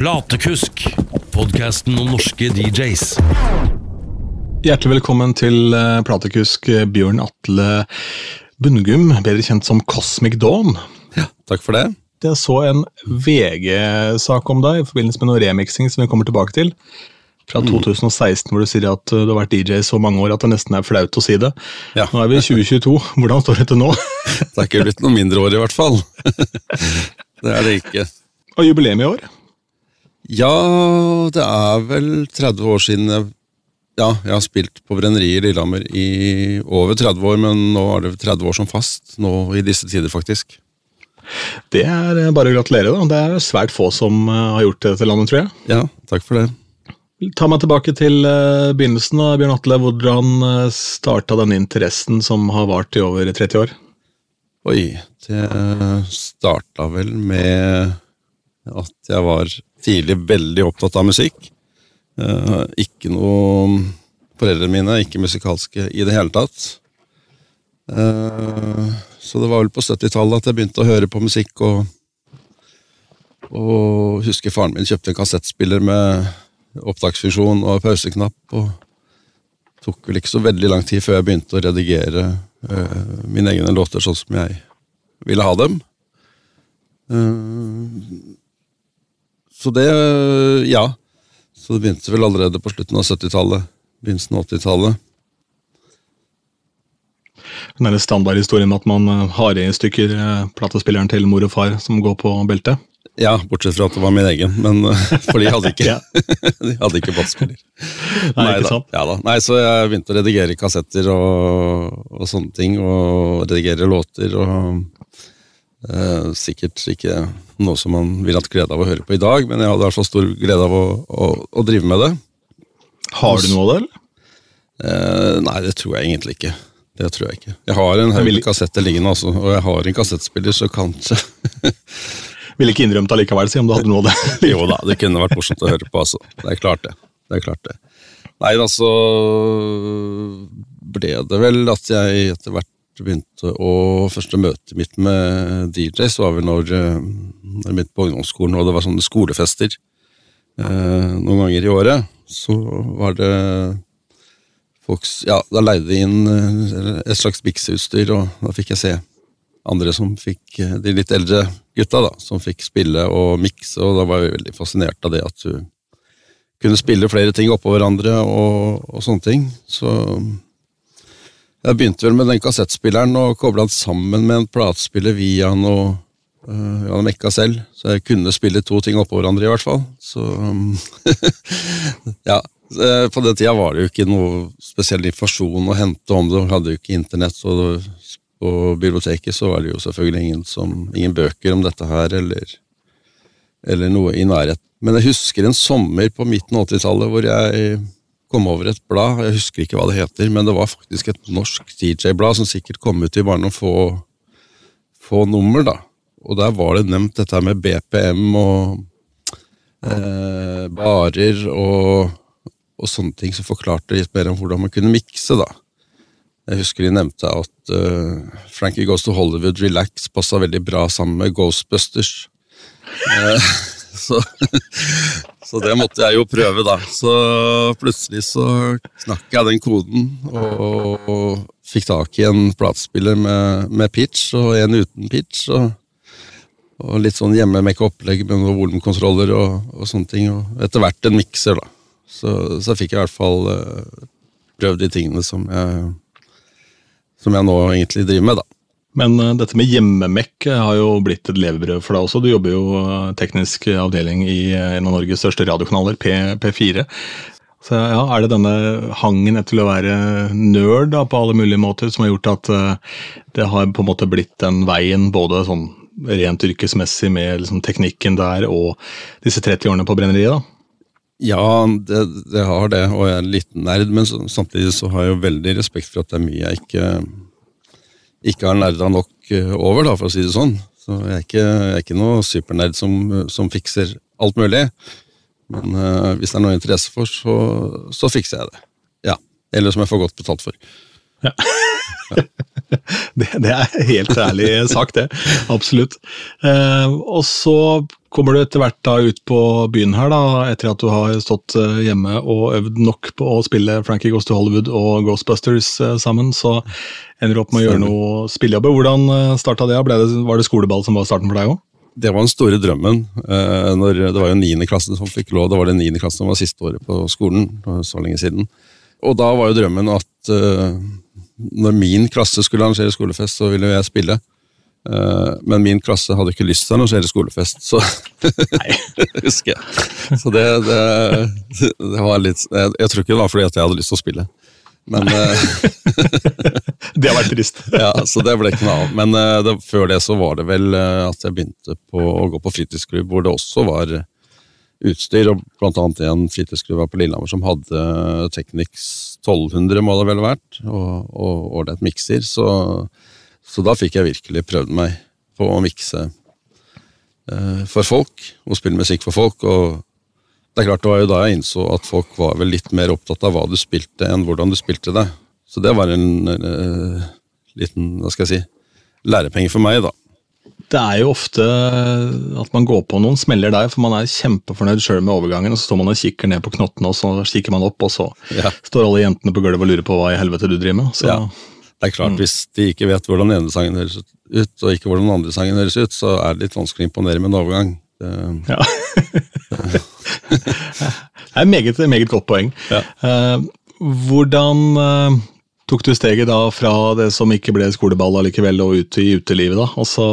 Platekusk, podkasten om norske DJs. Hjertelig velkommen til eh, platekusk eh, Bjørn Atle Bundgum, bedre kjent som Cosmic Dawn. Ja, Takk for det. Jeg så en VG-sak om deg i forbindelse med noe remixing som vi kommer tilbake til. Fra 2016, hvor du sier at eh, du har vært DJ så mange år at det nesten er flaut å si det. Ja. Nå er vi i 2022. Hvordan står det til nå? Det er ikke blitt noe mindre år, i hvert fall. Det er det ikke. Og jubileum i år? Ja, det er vel 30 år siden jeg Ja, jeg har spilt på brenneriet i Lillehammer i over 30 år, men nå er det 30 år som fast. Nå i disse tider, faktisk. Det er eh, bare å gratulere. da. Det er svært få som eh, har gjort det til landet, tror jeg. Ja, takk for det. Ta meg tilbake til eh, begynnelsen, da, Bjørn Atle. Hvordan starta denne interessen som har vart i over 30 år? Oi, det starta vel med at jeg var tidlig veldig opptatt av musikk. Eh, ikke noe Foreldrene mine er ikke musikalske i det hele tatt. Eh, så det var vel på 70-tallet at jeg begynte å høre på musikk, og, og husker faren min kjøpte en kassettspiller med opptaksfunksjon og pauseknapp. og tok vel ikke så veldig lang tid før jeg begynte å redigere eh, mine egne låter sånn som jeg ville ha dem. Eh, så det Ja. Så det begynte vel allerede på slutten av 70-tallet. Begynnelsen av 80-tallet. Den der standardhistorien med at man eh, har i stykker eh, platespilleren til mor og far som går på beltet. Ja, bortsett fra at det var min egen, men eh, for de hadde ikke. De hadde ikke platespiller. Nei, ikke Ja. Nei, så jeg begynte å redigere kassetter og, og sånne ting, og redigere låter, og eh, sikkert ikke noe som man vil hatt glede av å høre på i dag, men jeg hadde fall stor glede av å, å, å drive med det. Har du noe av det, eller? Eh, nei, det tror jeg egentlig ikke. Det tror jeg ikke. Jeg har en haug kassetter liggende, altså, og jeg har en kassettspiller, så kanskje Ville ikke innrømt allikevel, si om du hadde noe av det. Jo da, det kunne vært morsomt å høre på, altså. Det er klart det. Det er klart det. Nei, altså ble det vel at jeg etter hvert begynte å Første møtet mitt med DJs var vel når eh, jeg begynte på ungdomsskolen, og det var sånne skolefester eh, noen ganger i året. Så var det folk Ja, da leide de inn eh, et slags mikseutstyr, og da fikk jeg se andre som fikk eh, De litt eldre gutta, da, som fikk spille og mikse, og da var jeg veldig fascinert av det at du kunne spille flere ting oppå hverandre og, og sånne ting. Så jeg begynte vel med den kassettspilleren og kobla den sammen med en platespiller via noe uh, Jeg mekka selv, så jeg kunne spille to ting oppå hverandre, i hvert fall. Så um, Ja. eh, På den tida var det jo ikke noe spesiell informasjon å hente om det. Vi hadde jo ikke internett, og på biblioteket så var det jo selvfølgelig ingen, som, ingen bøker om dette her, eller, eller noe i nærhet. Men jeg husker en sommer på midten av 80-tallet hvor jeg kom over et blad, jeg husker ikke hva det heter, men det var faktisk et norsk DJ-blad som sikkert kom ut i bare noen få, få nummer, da. Og der var det nevnt dette med BPM og eh, barer og, og sånne ting som forklarte litt mer om hvordan man kunne mikse, da. Jeg husker de nevnte at uh, Frankie Goes to Hollywood Relax passa veldig bra sammen med Ghostbusters. Så, så det måtte jeg jo prøve, da. Så plutselig så knakk jeg den koden og, og fikk tak i en platespiller med, med pitch og en uten pitch. Og, og litt sånn hjemme-make-opplegg med noen volumkontroller og, og sånne ting. Og etter hvert en mikser, da. Så, så fikk jeg i hvert fall eh, prøvd de tingene som jeg, som jeg nå egentlig driver med, da. Men eh, dette med hjemmemekk har jo blitt et levebrød for deg også. Du jobber jo eh, teknisk avdeling i eh, en av Norges største radiokanaler, P, P4. Så ja, Er det denne hangen etter å være nerd på alle mulige måter som har gjort at det har på en måte blitt den veien, både sånn rent yrkesmessig med liksom, teknikken der og disse 30 årene på brenneriet? da? Ja, det, det har det, og jeg er en liten nerd, men samtidig så har jeg jo veldig respekt for at det er mye jeg ikke, ikke har nerda nok eh, over, da, for å si det sånn. Så jeg er ikke, jeg er ikke noe supernerd som, som fikser alt mulig. Men uh, hvis det er noe interesse for, så, så fikser jeg det. Ja. Eller som jeg får godt betalt for. det, det, er helt ærlig sagt, det. Absolutt. Eh, og så kommer du etter hvert da ut på byen her, da, etter at du har stått eh, hjemme og øvd nok på å spille Frankie Goes to Hollywood og Ghostbusters eh, sammen, så ender du opp med å gjøre noe spillejobber. Hvordan eh, starta det? det? Var det skoleball som var starten for deg òg? Det var den store drømmen. Eh, når, det var jo niende klasse som fikk lov. Det var det niende klassen som var siste året på skolen. så lenge siden. Og da var jo drømmen at uh, når min klasse skulle arrangere skolefest, så ville jeg spille. Uh, men min klasse hadde ikke lyst til å arrangere skolefest, så husker jeg. Så det, det, det var litt jeg, jeg, tror ikke det var fordi at jeg hadde lyst til å spille. Men uh, Det har vært trist. ja, så det ble ikke noe av. Men det, før det så var det vel at jeg begynte på, å gå på fritidsklubb, hvor det også var utstyr, og blant annet en fritidsklubb på Lillehammer som hadde Technics 1200, må det vel ha vært, og ålreit mikser. Så, så, da fikk jeg virkelig prøvd meg på å mikse eh, for folk, og spille musikk for folk. og det er klart, det var jo da jeg innså at folk var vel litt mer opptatt av hva du spilte, enn hvordan du spilte det. Så det var en eh, liten, hva skal jeg si, lærepenge for meg, da det er jo ofte at man går på noen smeller der, for man er kjempefornøyd sjøl med overgangen, og så står man og kikker ned på knottene, og så kikker man opp, og så ja. står alle jentene på gulvet og lurer på hva i helvete du driver med. Så. Ja. Det er klart, mm. Hvis de ikke vet hvordan den ene sangen høres ut, og ikke hvordan den andre sangen høres ut, så er det litt vanskelig å imponere med en overgang. Det, ja. det er et meget, meget godt poeng. Ja. Uh, hvordan uh, tok du steget da fra det som ikke ble skoleball allikevel, og ut i utelivet? da? Også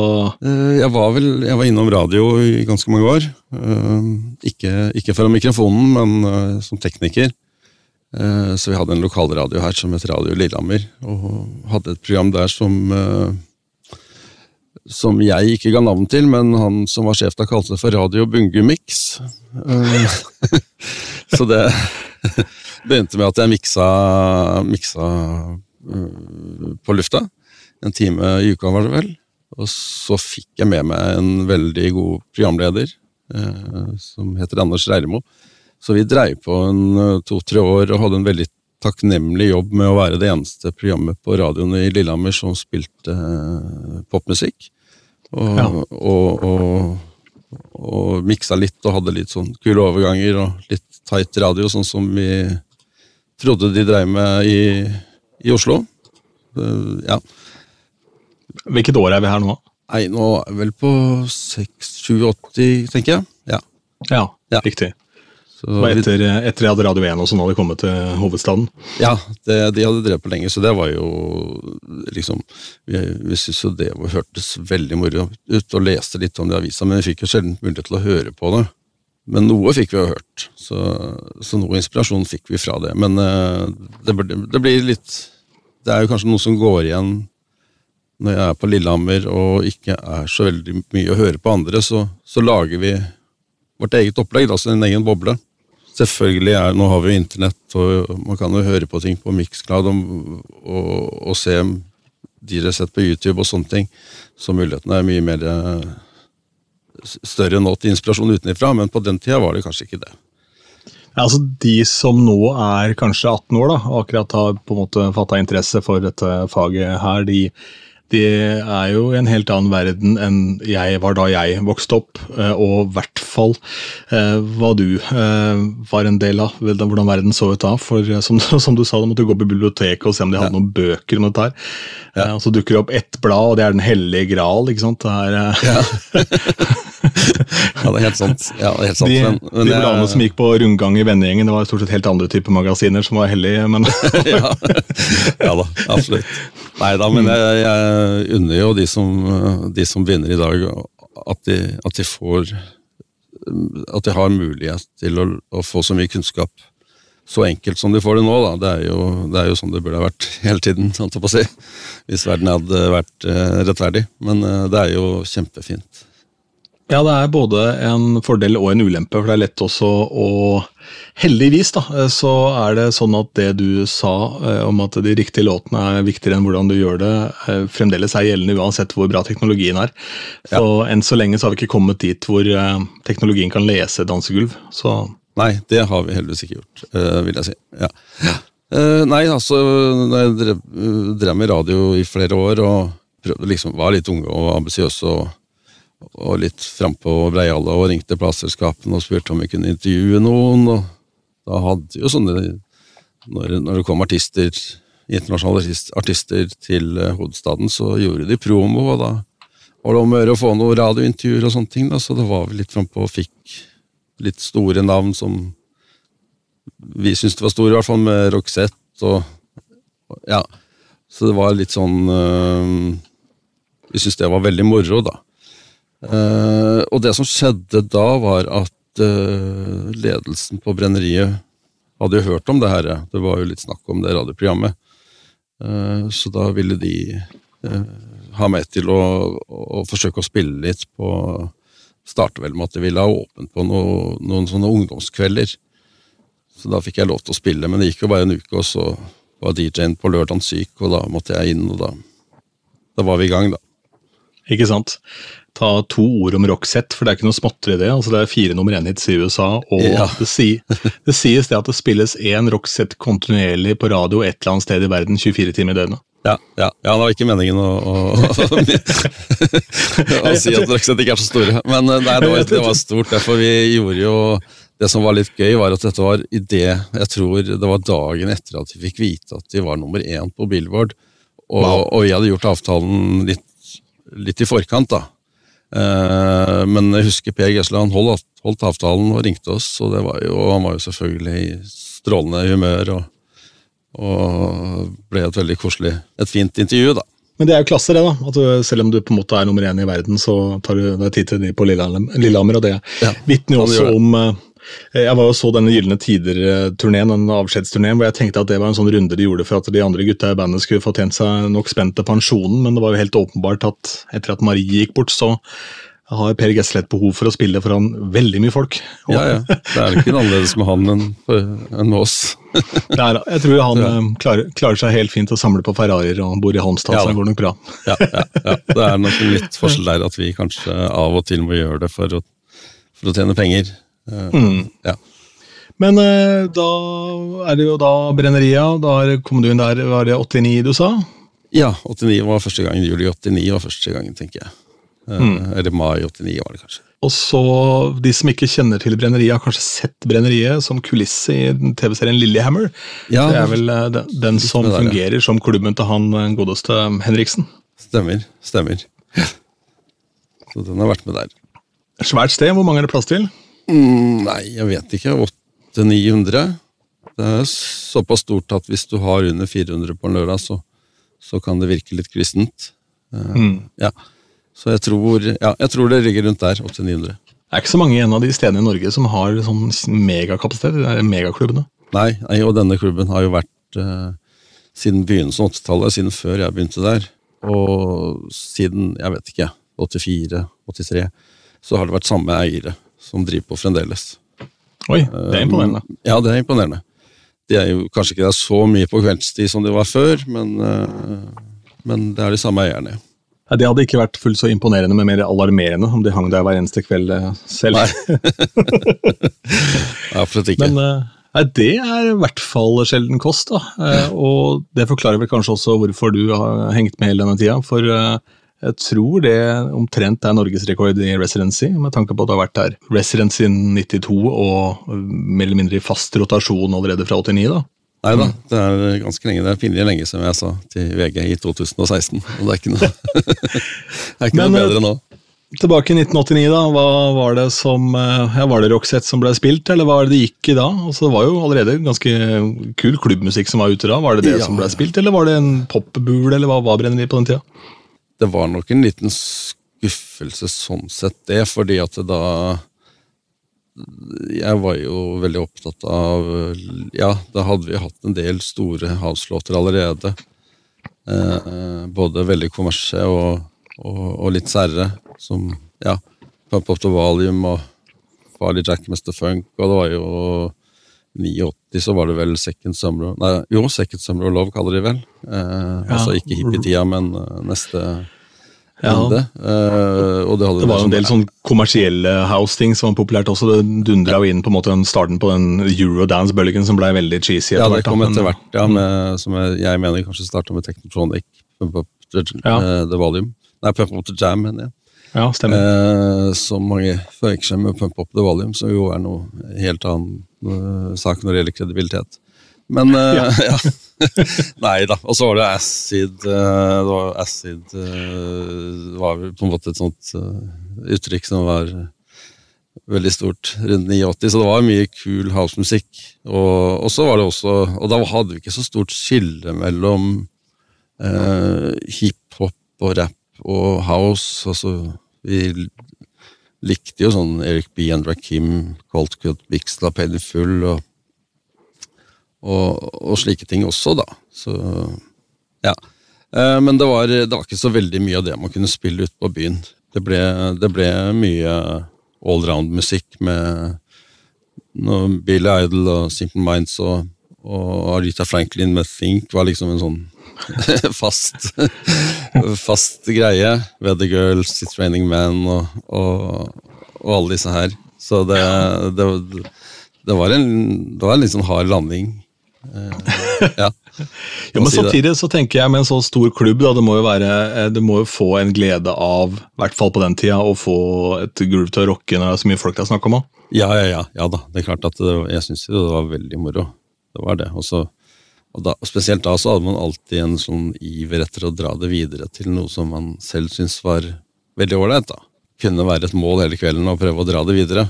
eh, jeg var vel, jeg var innom radio i ganske mange år. Eh, ikke, ikke foran mikrofonen, men eh, som tekniker. Så vi hadde en lokalradio her som het Radio Lillehammer, og hadde et program der som som jeg ikke ga navn til, men han som var sjef da, kalte det for Radio Bungumix. Så det begynte med at jeg miksa, miksa uh, på lufta. En time i uka, var det vel. Og så fikk jeg med meg en veldig god programleder uh, som heter Anders Reirmo. Så vi dreiv på en uh, to-tre år og hadde en veldig takknemlig jobb med å være det eneste programmet på radioen i Lillehammer som spilte popmusikk. Og, ja. og, og, og miksa litt og hadde litt sånn kule overganger og litt tight radio, sånn som vi trodde de drev med i, i Oslo. Ja. Hvilket år er vi her nå? Nei, Nå er vi vel på 6-7-80, tenker jeg. Ja, ja, ja. riktig. Så etter, etter jeg hadde Radio 1 og sånn hadde kommet til hovedstaden? Ja, det, de hadde drevet på lenge, så det var jo liksom Vi, vi syntes jo det hørtes veldig moro ut, og leste litt om det i avisa, men vi fikk jo sjelden mulighet til å høre på det. Men noe fikk vi jo hørt, så, så, noe inspirasjon fikk vi fra det. Men uh, det, det, blir litt Det er jo kanskje noe som går igjen når jeg er på Lillehammer og ikke er så veldig mye å høre på andre, så, så lager vi vårt eget opplegg, altså en egen boble. Selvfølgelig er, Nå har vi jo internett, og man kan jo høre på ting på Mixcloud og, og, og se de dere har sett på YouTube og sånne ting, så mulighetene er mye mer uh, større nå til inspirasjon utenfra, men på den tida var det kanskje ikke det. Ja, altså De som nå er kanskje 18 år da, og akkurat har på en måte fatta interesse for dette faget her, de, de er jo i en helt annen verden enn jeg var da jeg vokste opp, eh, og i hvert fall eh, hva du eh, var en del av, hvordan verden så ut da. For som, som du sa, da måtte du gå på biblioteket og se om de hadde ja. noen bøker om dette her. Ja. Og så dukker det opp ett blad, og det er Den hellige gral, ikke sant. Det er, ja. ja, det er helt sant. Ja, er helt sant. De, men, men de bladene som gikk på rundgang i vennegjengen, det var stort sett helt andre typer magasiner som var hellige, men ja. ja. da, absolutt. Nei da, men jeg, jeg unner jo de som, de som begynner i dag, at de, at de, får At de har mulighet til å, å, få så mye kunnskap så enkelt som de får det nå. Da. Det, er jo, det er jo sånn det burde ha vært hele tiden, holdt jeg på å si. Hvis verden hadde vært uh, rettferdig. Men uh, det er jo kjempefint. Ja, det er både en fordel og en ulempe, for det er lett også å Heldigvis da, så er det sånn at det du sa eh, om at de riktige låtene er viktigere enn hvordan du gjør det, eh, fremdeles er gjeldende uansett hvor bra teknologien er. Så ja. Enn så lenge så har vi ikke kommet dit hvor eh, teknologien kan lese dansegulv. så... Nei, det har vi heldigvis ikke gjort, vil jeg si. Ja. Eh, nei, altså jeg drev, med radio i flere år og liksom, var litt unge og ambisiøse og, og litt frampå og breiale og ringte plateselskapene og spurte om vi kunne intervjue noen. og Da hadde jo sånne Når, når det kom artister, internasjonale artister til eh, hovedstaden, så gjorde de promo, og da var det om å gjøre å få noen radiointervjuer og sånne ting. Da, så det var vi litt frampå og fikk litt store navn som vi syntes det var store, i hvert fall med Roxette og Ja. Så det var litt sånn øh, Vi syntes det var veldig moro, da. Eh, og det som skjedde da, var at uh, ledelsen på brenneriet hadde jo hørt om det her. Det var jo litt snakk om det radioprogrammet. Uh, så da ville de ha meg til å, å forsøke å spille litt på Starte vel med at de ville ha åpent på noe, noen sånne ungdomskvelder. Så da fikk jeg lov til å spille, men det gikk jo bare en uke, og så var DJ-en på lørdagen syk, og da måtte jeg inn, og da, da var vi i gang, da. Ikke sant? Ta to ord om Roxette, for det er ikke noe småtteri i det. altså Det er fire nummer én-hits i USA, og Ja. det, si, det sies det at det spilles én Roxette kontinuerlig på radio et eller annet sted i verden 24 timer i døgnet. Ja, ja, ja, det var ikke meningen å, å, å si at Roxette ikke er så store. Men eh, nei, det var, det var stort. Derfor vi gjorde jo Det som var litt gøy, var at dette var i det Jeg tror det var dagen etter at vi fikk vite at de var nummer én på Billboard. Og, og vi hadde gjort avtalen litt, litt i forkant, da. Eh, men jeg husker Per Gessle holdt, holdt avtalen og ringte oss, og det var jo, han var jo selvfølgelig i strålende humør. og og ble et veldig koselig, et fint intervju, da. Men det er jo klasse, det. da, at du, Selv om du på en måte er nummer én i verden, så tar du deg tid til de på Lillehammer. Lillehammer og det Ja, vitner jo også om eh, Jeg var jo så denne Gylne tider-turneen, den avskjedsturneen, hvor jeg tenkte at det var en sånn runde de gjorde for at de andre gutta i bandet skulle få tjent seg nok spent til pensjonen, men det var jo helt åpenbart at etter at Marie gikk bort, så har Per Gessle et behov for å spille foran veldig mye folk. Ja, ja. Det er ikke annerledes med han enn, med oss. Nei, jeg tror han ja. klarer, klarer seg helt fint å samle på Ferrarier og bor i Halmstad, Ja, så det går nok bra. Ja, ja, ja. Det er nok en litt forskjell der at vi kanskje av og til må gjøre det for å, for å tjene penger. Eh, Mm. Ja. Men eh, da er det jo da Brenneria, da kom du inn der, var det 89 du sa? ja, 89 var første gangen. Juli 89 var første gangen, tenker jeg. Mm. Eller mai 89 var det kanskje. Og så, de som ikke kjenner til Brenneriet, har kanskje sett Brenneriet som kulisse i TV-serien Lillehammer. Ja, det er vel eh, den, den som der, fungerer ja. som klubben til han eh, godeste Henriksen. Stemmer. Stemmer. Så den har vært med der. Svært sted, hvor mange er det plass til? Mm, nei, jeg vet ikke. 800-900. Det er såpass stort at hvis du har under 400 på en lørdag, så, så kan det virke litt kristent. Mm. Ja. Så jeg tror, ja, jeg tror det ligger rundt der. 800-900. Det er ikke så mange igjen av de stedene i Norge som har sånn megakapasitet, Det der megaklubbene. Nei, og denne klubben har jo vært eh, siden begynnelsen av 80-tallet, siden før jeg begynte der. Og siden, jeg vet ikke, 84-83, så har det vært samme eiere som driver på fremdeles. Oi, det er imponerende. Ja, det er imponerende. De er jo kanskje ikke der så mye på kveldstid som de var før, men, eh, men det er de samme eierne. Ja, det hadde ikke vært fullt så imponerende, men mer alarmerende om de hang der hver eneste kveld eh, selv. Nei. Absolutt ikke. Men eh, nei, det er i hvert fall sjelden kost, da. Eh, og det forklarer vel kanskje også hvorfor du har hengt med hele denne tida. For eh, jeg tror det omtrent er norgesrekord i residency, med tanke på at du har vært der residency siden 92 og eh, mer eller mindre i fast rotasjon allerede fra 89. da. Nei da, det er ganske lenge. Det er pinlig lenge, som jeg sa til VG i 2016. Og det er ikke noe, det er ikke noe eh, bedre nå. Tilbake i 1989, da, hva var det som eh, ja, Var det Roxette som ble spilt, eller hva var det det gikk i da? Altså, det var jo allerede ganske kul klubbmusikk som var ute da. Var det det Ja. som ble spilt, eller var det en popbule, eller hva var brenneriet på den tida? Det var nok en liten skuffelse sånn sett, det, fordi at det da Jeg var jo veldig opptatt av Ja, da hadde vi hatt en del store house-låter allerede. Eh, både veldig kommersie og, og, og litt særre, som ja, Pump Up The Volume og Farley Jack Mr. Funk, og det var jo 89 så var det vel Second Summer Nei, jo, Second Summer of Love kaller de vel. Eh, Altså ikke hippietida, men eh, neste Ja. Ende. Eh, og det, Det var jo en sånn- del sånn kommersielle house-ting som var populært også. Det dundra jo inn på en måte den starten på den eurodance-bølgen som blei veldig cheesy. Ja, det kom etter hvert, ja, med, som jeg, jeg mener kanskje starta med Technotronic. Pump Up the, Ja. eh, the Volume. Nei, Pump Up the Jam, mener jeg. Ja, stemmer. Eh, som mange forveksler med Pump Up the Volume, som jo er noe helt annen eh, sak når det gjelder kredibilitet. Men eh, ja. Nei da. Og så var det acid eh, Det var acid eh, var på en måte et sånt eh, uttrykk som var veldig stort rundt 89, så det var mye kul housemusikk. Og, og så var det også Og da hadde vi ikke så stort skille mellom eh, hiphop og rap og house. Altså, vi likte jo sånn Eric B. and Rakim, Colt Cut, Bixla, Penny Full og, og, og slike ting også, da. Så ja. Eh, men det var, det var ikke så veldig mye av det man kunne spille ute på byen. Det ble, det ble mye allround-musikk med Billy Idol og Simple Minds og, og Arita Franklin med Think var liksom en sånn fast, fast greie. Weather Girls, It's Raining Men og, og, og alle disse her. Så det, det, det, var, en, det var en litt sånn hard landing. Eh, ja. Jo, men si samtidig så tenker jeg med en så stor klubb, da, det må jo være, eh, det må jo få en glede av, i hvert fall på den tida, å få et groove til å rocke når det er så mye folk det er snakk om. Ja, ja, ja, ja da. Det er klart at det, jeg syns jo det var veldig moro. Det var det. Og så, og da, spesielt da så hadde man alltid en sånn iver etter å dra det videre til noe som man selv syntes var veldig ålreit. Kunne være et mål hele kvelden å prøve å dra det videre.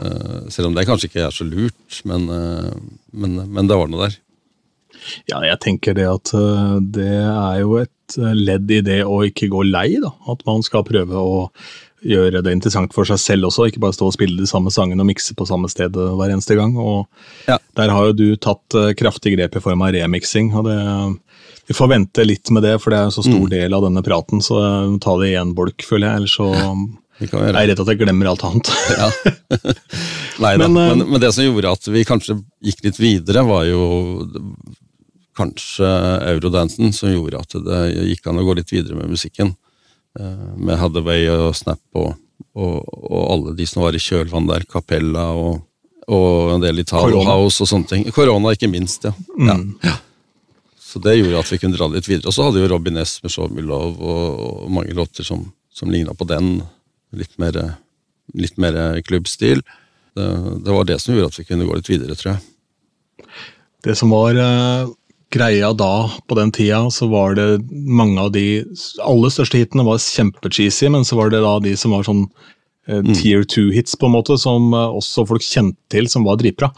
Uh, selv om det kanskje ikke er så lurt, men, uh, men, men det var noe der. Ja, jeg tenker det at øh, det er jo et ledd i det å ikke gå lei, da. At man skal prøve å gjøre det interessant for seg selv også, ikke bare stå og spille de samme sangene og mikse på samme sted hver eneste gang. Og Ja. der har jo du tatt øh, kraftig grep i form av remiksing, og det vi får vente litt med det, for det er en så stor del av denne praten, så øh, ta det i én bolk, føler jeg. Ellers så er jeg redd at jeg glemmer alt annet. Ja. Nei da, Men, men, eh, men, det som gjorde at vi kanskje gikk litt videre, var jo kanskje eurodansen som gjorde at det gikk an å gå litt videre med musikken. Eh, Med Hathaway og Snap og, og, og alle de som var i kjølvann der, Capella og, og en del Italo. House og sånne ting. Korona, ikke minst, ja. ja. ja. Så det gjorde at vi kunne dra litt videre. Og så hadde jo Robin S med Show Me Love og, og mange låter som, som ligna på den. Litt mer, litt mer klubbstil. Det, det var det som gjorde at vi kunne gå litt videre, tror jeg. Det som var eh, greia da, på den tida, så var det mange av de aller største hitene var kjempecheesy, men så var det da de som var sånn eh, tier two-hits, på en måte, som eh, også folk kjente til, som var dritbra.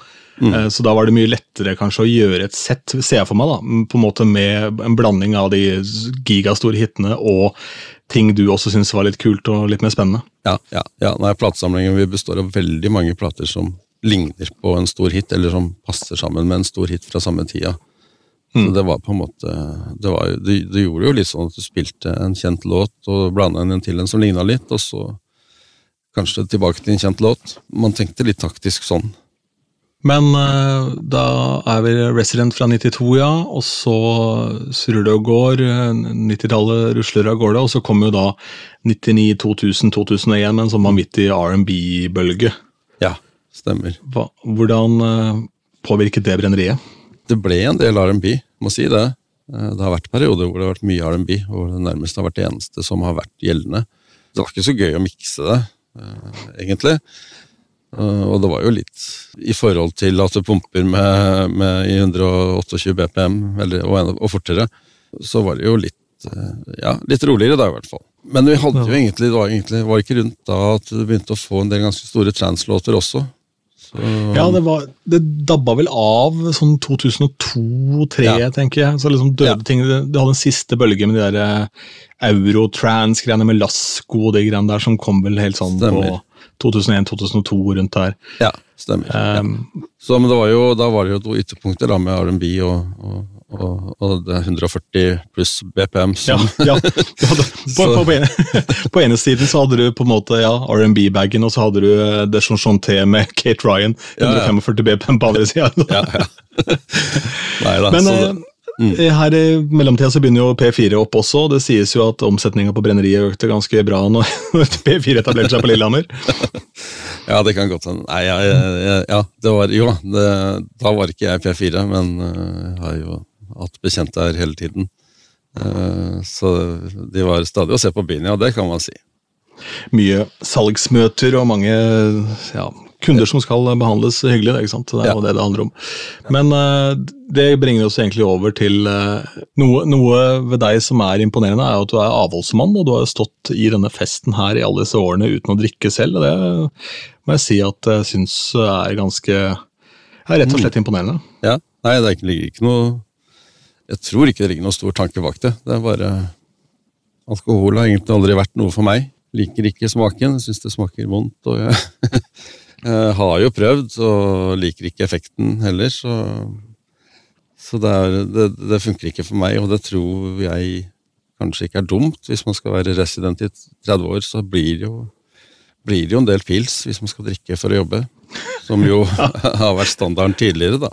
Eh, så da var det mye lettere kanskje å gjøre et sett, ser jeg for meg, da, på en måte med en blanding av de gigastore hitene og ting du også syntes var litt kult og litt mer spennende. Ja, ja, ja. Nei, Platesamlingen vi består av veldig mange plater som ligner på en stor hit, eller som passer sammen med en stor hit fra samme tida. Så det var på en måte det, var, det, det gjorde jo litt sånn at du spilte en kjent låt og blanda en til en som ligna litt, og så kanskje tilbake til en kjent låt. Man tenkte litt taktisk sånn. Men eh, da er vi Resident fra 92, ja, og så surrer det og går. eh, 90-tallet rusler av gårde, og så kommer jo da 99, 2000, 2001 med en sånn vanvittig R&B-bølge. Ja, stemmer. Hva- Hvordan eh, påvirket det brenneriet? Det ble en del R&B, må si det. Eh, Det har vært perioder hvor det har vært mye R&B, og det nærmest har vært det eneste som har vært gjeldende. Det var ikke så gøy å mikse det, eh, egentlig. Eh, Og det var jo litt i forhold til at du pumper med, med i 128 BPM, eller, og, og fortere, så var det jo litt, ja, litt roligere da, i hvert fall. Men vi hadde jo egentlig, det var egentlig var ikke rundt da at du begynte å få en del ganske store translåter også. Så, Ja, det, var, det dabba vel av sånn 2002-2003, Ja. tenker jeg. Så liksom døde Ja. ting. Det det hadde en siste bølge med de der eh, eurotrans-greiene med Lasco og de greiene der, som kom vel helt sånn Stemmer. på 2001-2002 rundt der. ja, stemmer. ja. Um, Så, men det var jo, da var det jo to ytterpunkter da, med R&B og, og, og, og det er 140 pluss BPM. Ja, Som, ja. Du på, på, på, ene, siden så hadde du på en måte ja, R&B-bagen, og så hadde du det The Chanté med Kate Ryan, Ja, ja. 145 BPM på andre sida. ja, ja. Neida. Men så det, Mm. Her i mellomtida så begynner jo P4 opp også. Det sies jo at omsetninga på brenneriet økte ganske bra når P4 etablerte seg på Lillehammer. Ja, det kan godt hende. Nei, jeg, jeg, ja, det var Jo, det, da var ikke jeg P4, men jeg har jo hatt bekjente her hele tiden. Eh, så de var stadig å se på byen, ja, det kan man si. Mye salgsmøter og mange ja, kunder som skal behandles hyggelig. Ikke sant? det er jo Ja. det det handler om. Men eh, det bringer oss egentlig over til eh, noe, noe ved deg som er imponerende, er at du er avholdsmann, og du har stått i denne festen her i alle disse årene uten å drikke selv. og Det må jeg si at jeg syns er ganske er rett og slett imponerende. Ja, Nei, det er ikke- ikke noe Jeg tror ikke det ligger noen stor tanke bak det. Det er bare Alkohol har egentlig aldri vært noe for meg. Liker ikke smaken, syns det smaker vondt. Og jeg, jeg har jo prøvd, og liker ikke effekten heller, så Så det, er, det, det funker ikke for meg, og det tror jeg kanskje ikke er dumt. Hvis man skal være resident i 30 år, så blir det jo, blir det jo en del pils hvis man skal drikke for å jobbe. Som jo har vært standarden tidligere, da.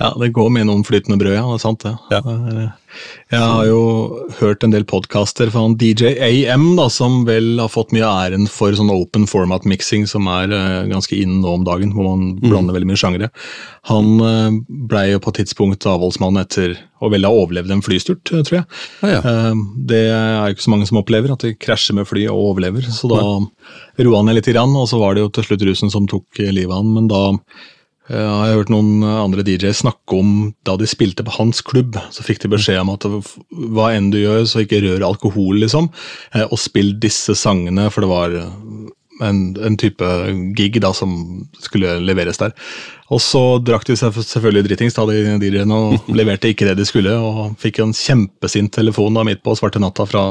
Ja, det går med noen flytende brød, ja. Det er sant, det. Ja. Jeg har jo hørt en del podkaster fra han DJ AM, da, som vel har fått mye æren for sånn open format mixing, som er eh, ganske inn nå om dagen, hvor man blander veldig mye sjangere. Han uh, blei jo på et tidspunkt avholdsmann etter å vel ha overlevd en flysturt, eh, tror jeg. Ah, ja. Eh, Det er jo ikke så mange som opplever, at de krasjer med fly og overlever. Så da roa han ned litt, og så var det jo til slutt rusen som tok eh, livet av han. Men da eh, har hørt noen andre DJ snakke om da de spilte på hans klubb, så fikk de beskjed om at hva enn du gjør, så ikke rør alkohol, liksom. eh, Og spill disse sangene, for det var eh, en, en type gig da som skulle leveres der. Og så drakk de seg selvfølgelig dritings, da, de DJ-ene, og leverte ikke det de skulle. Og fikk en kjempesint telefon da midt på svarte natta fra,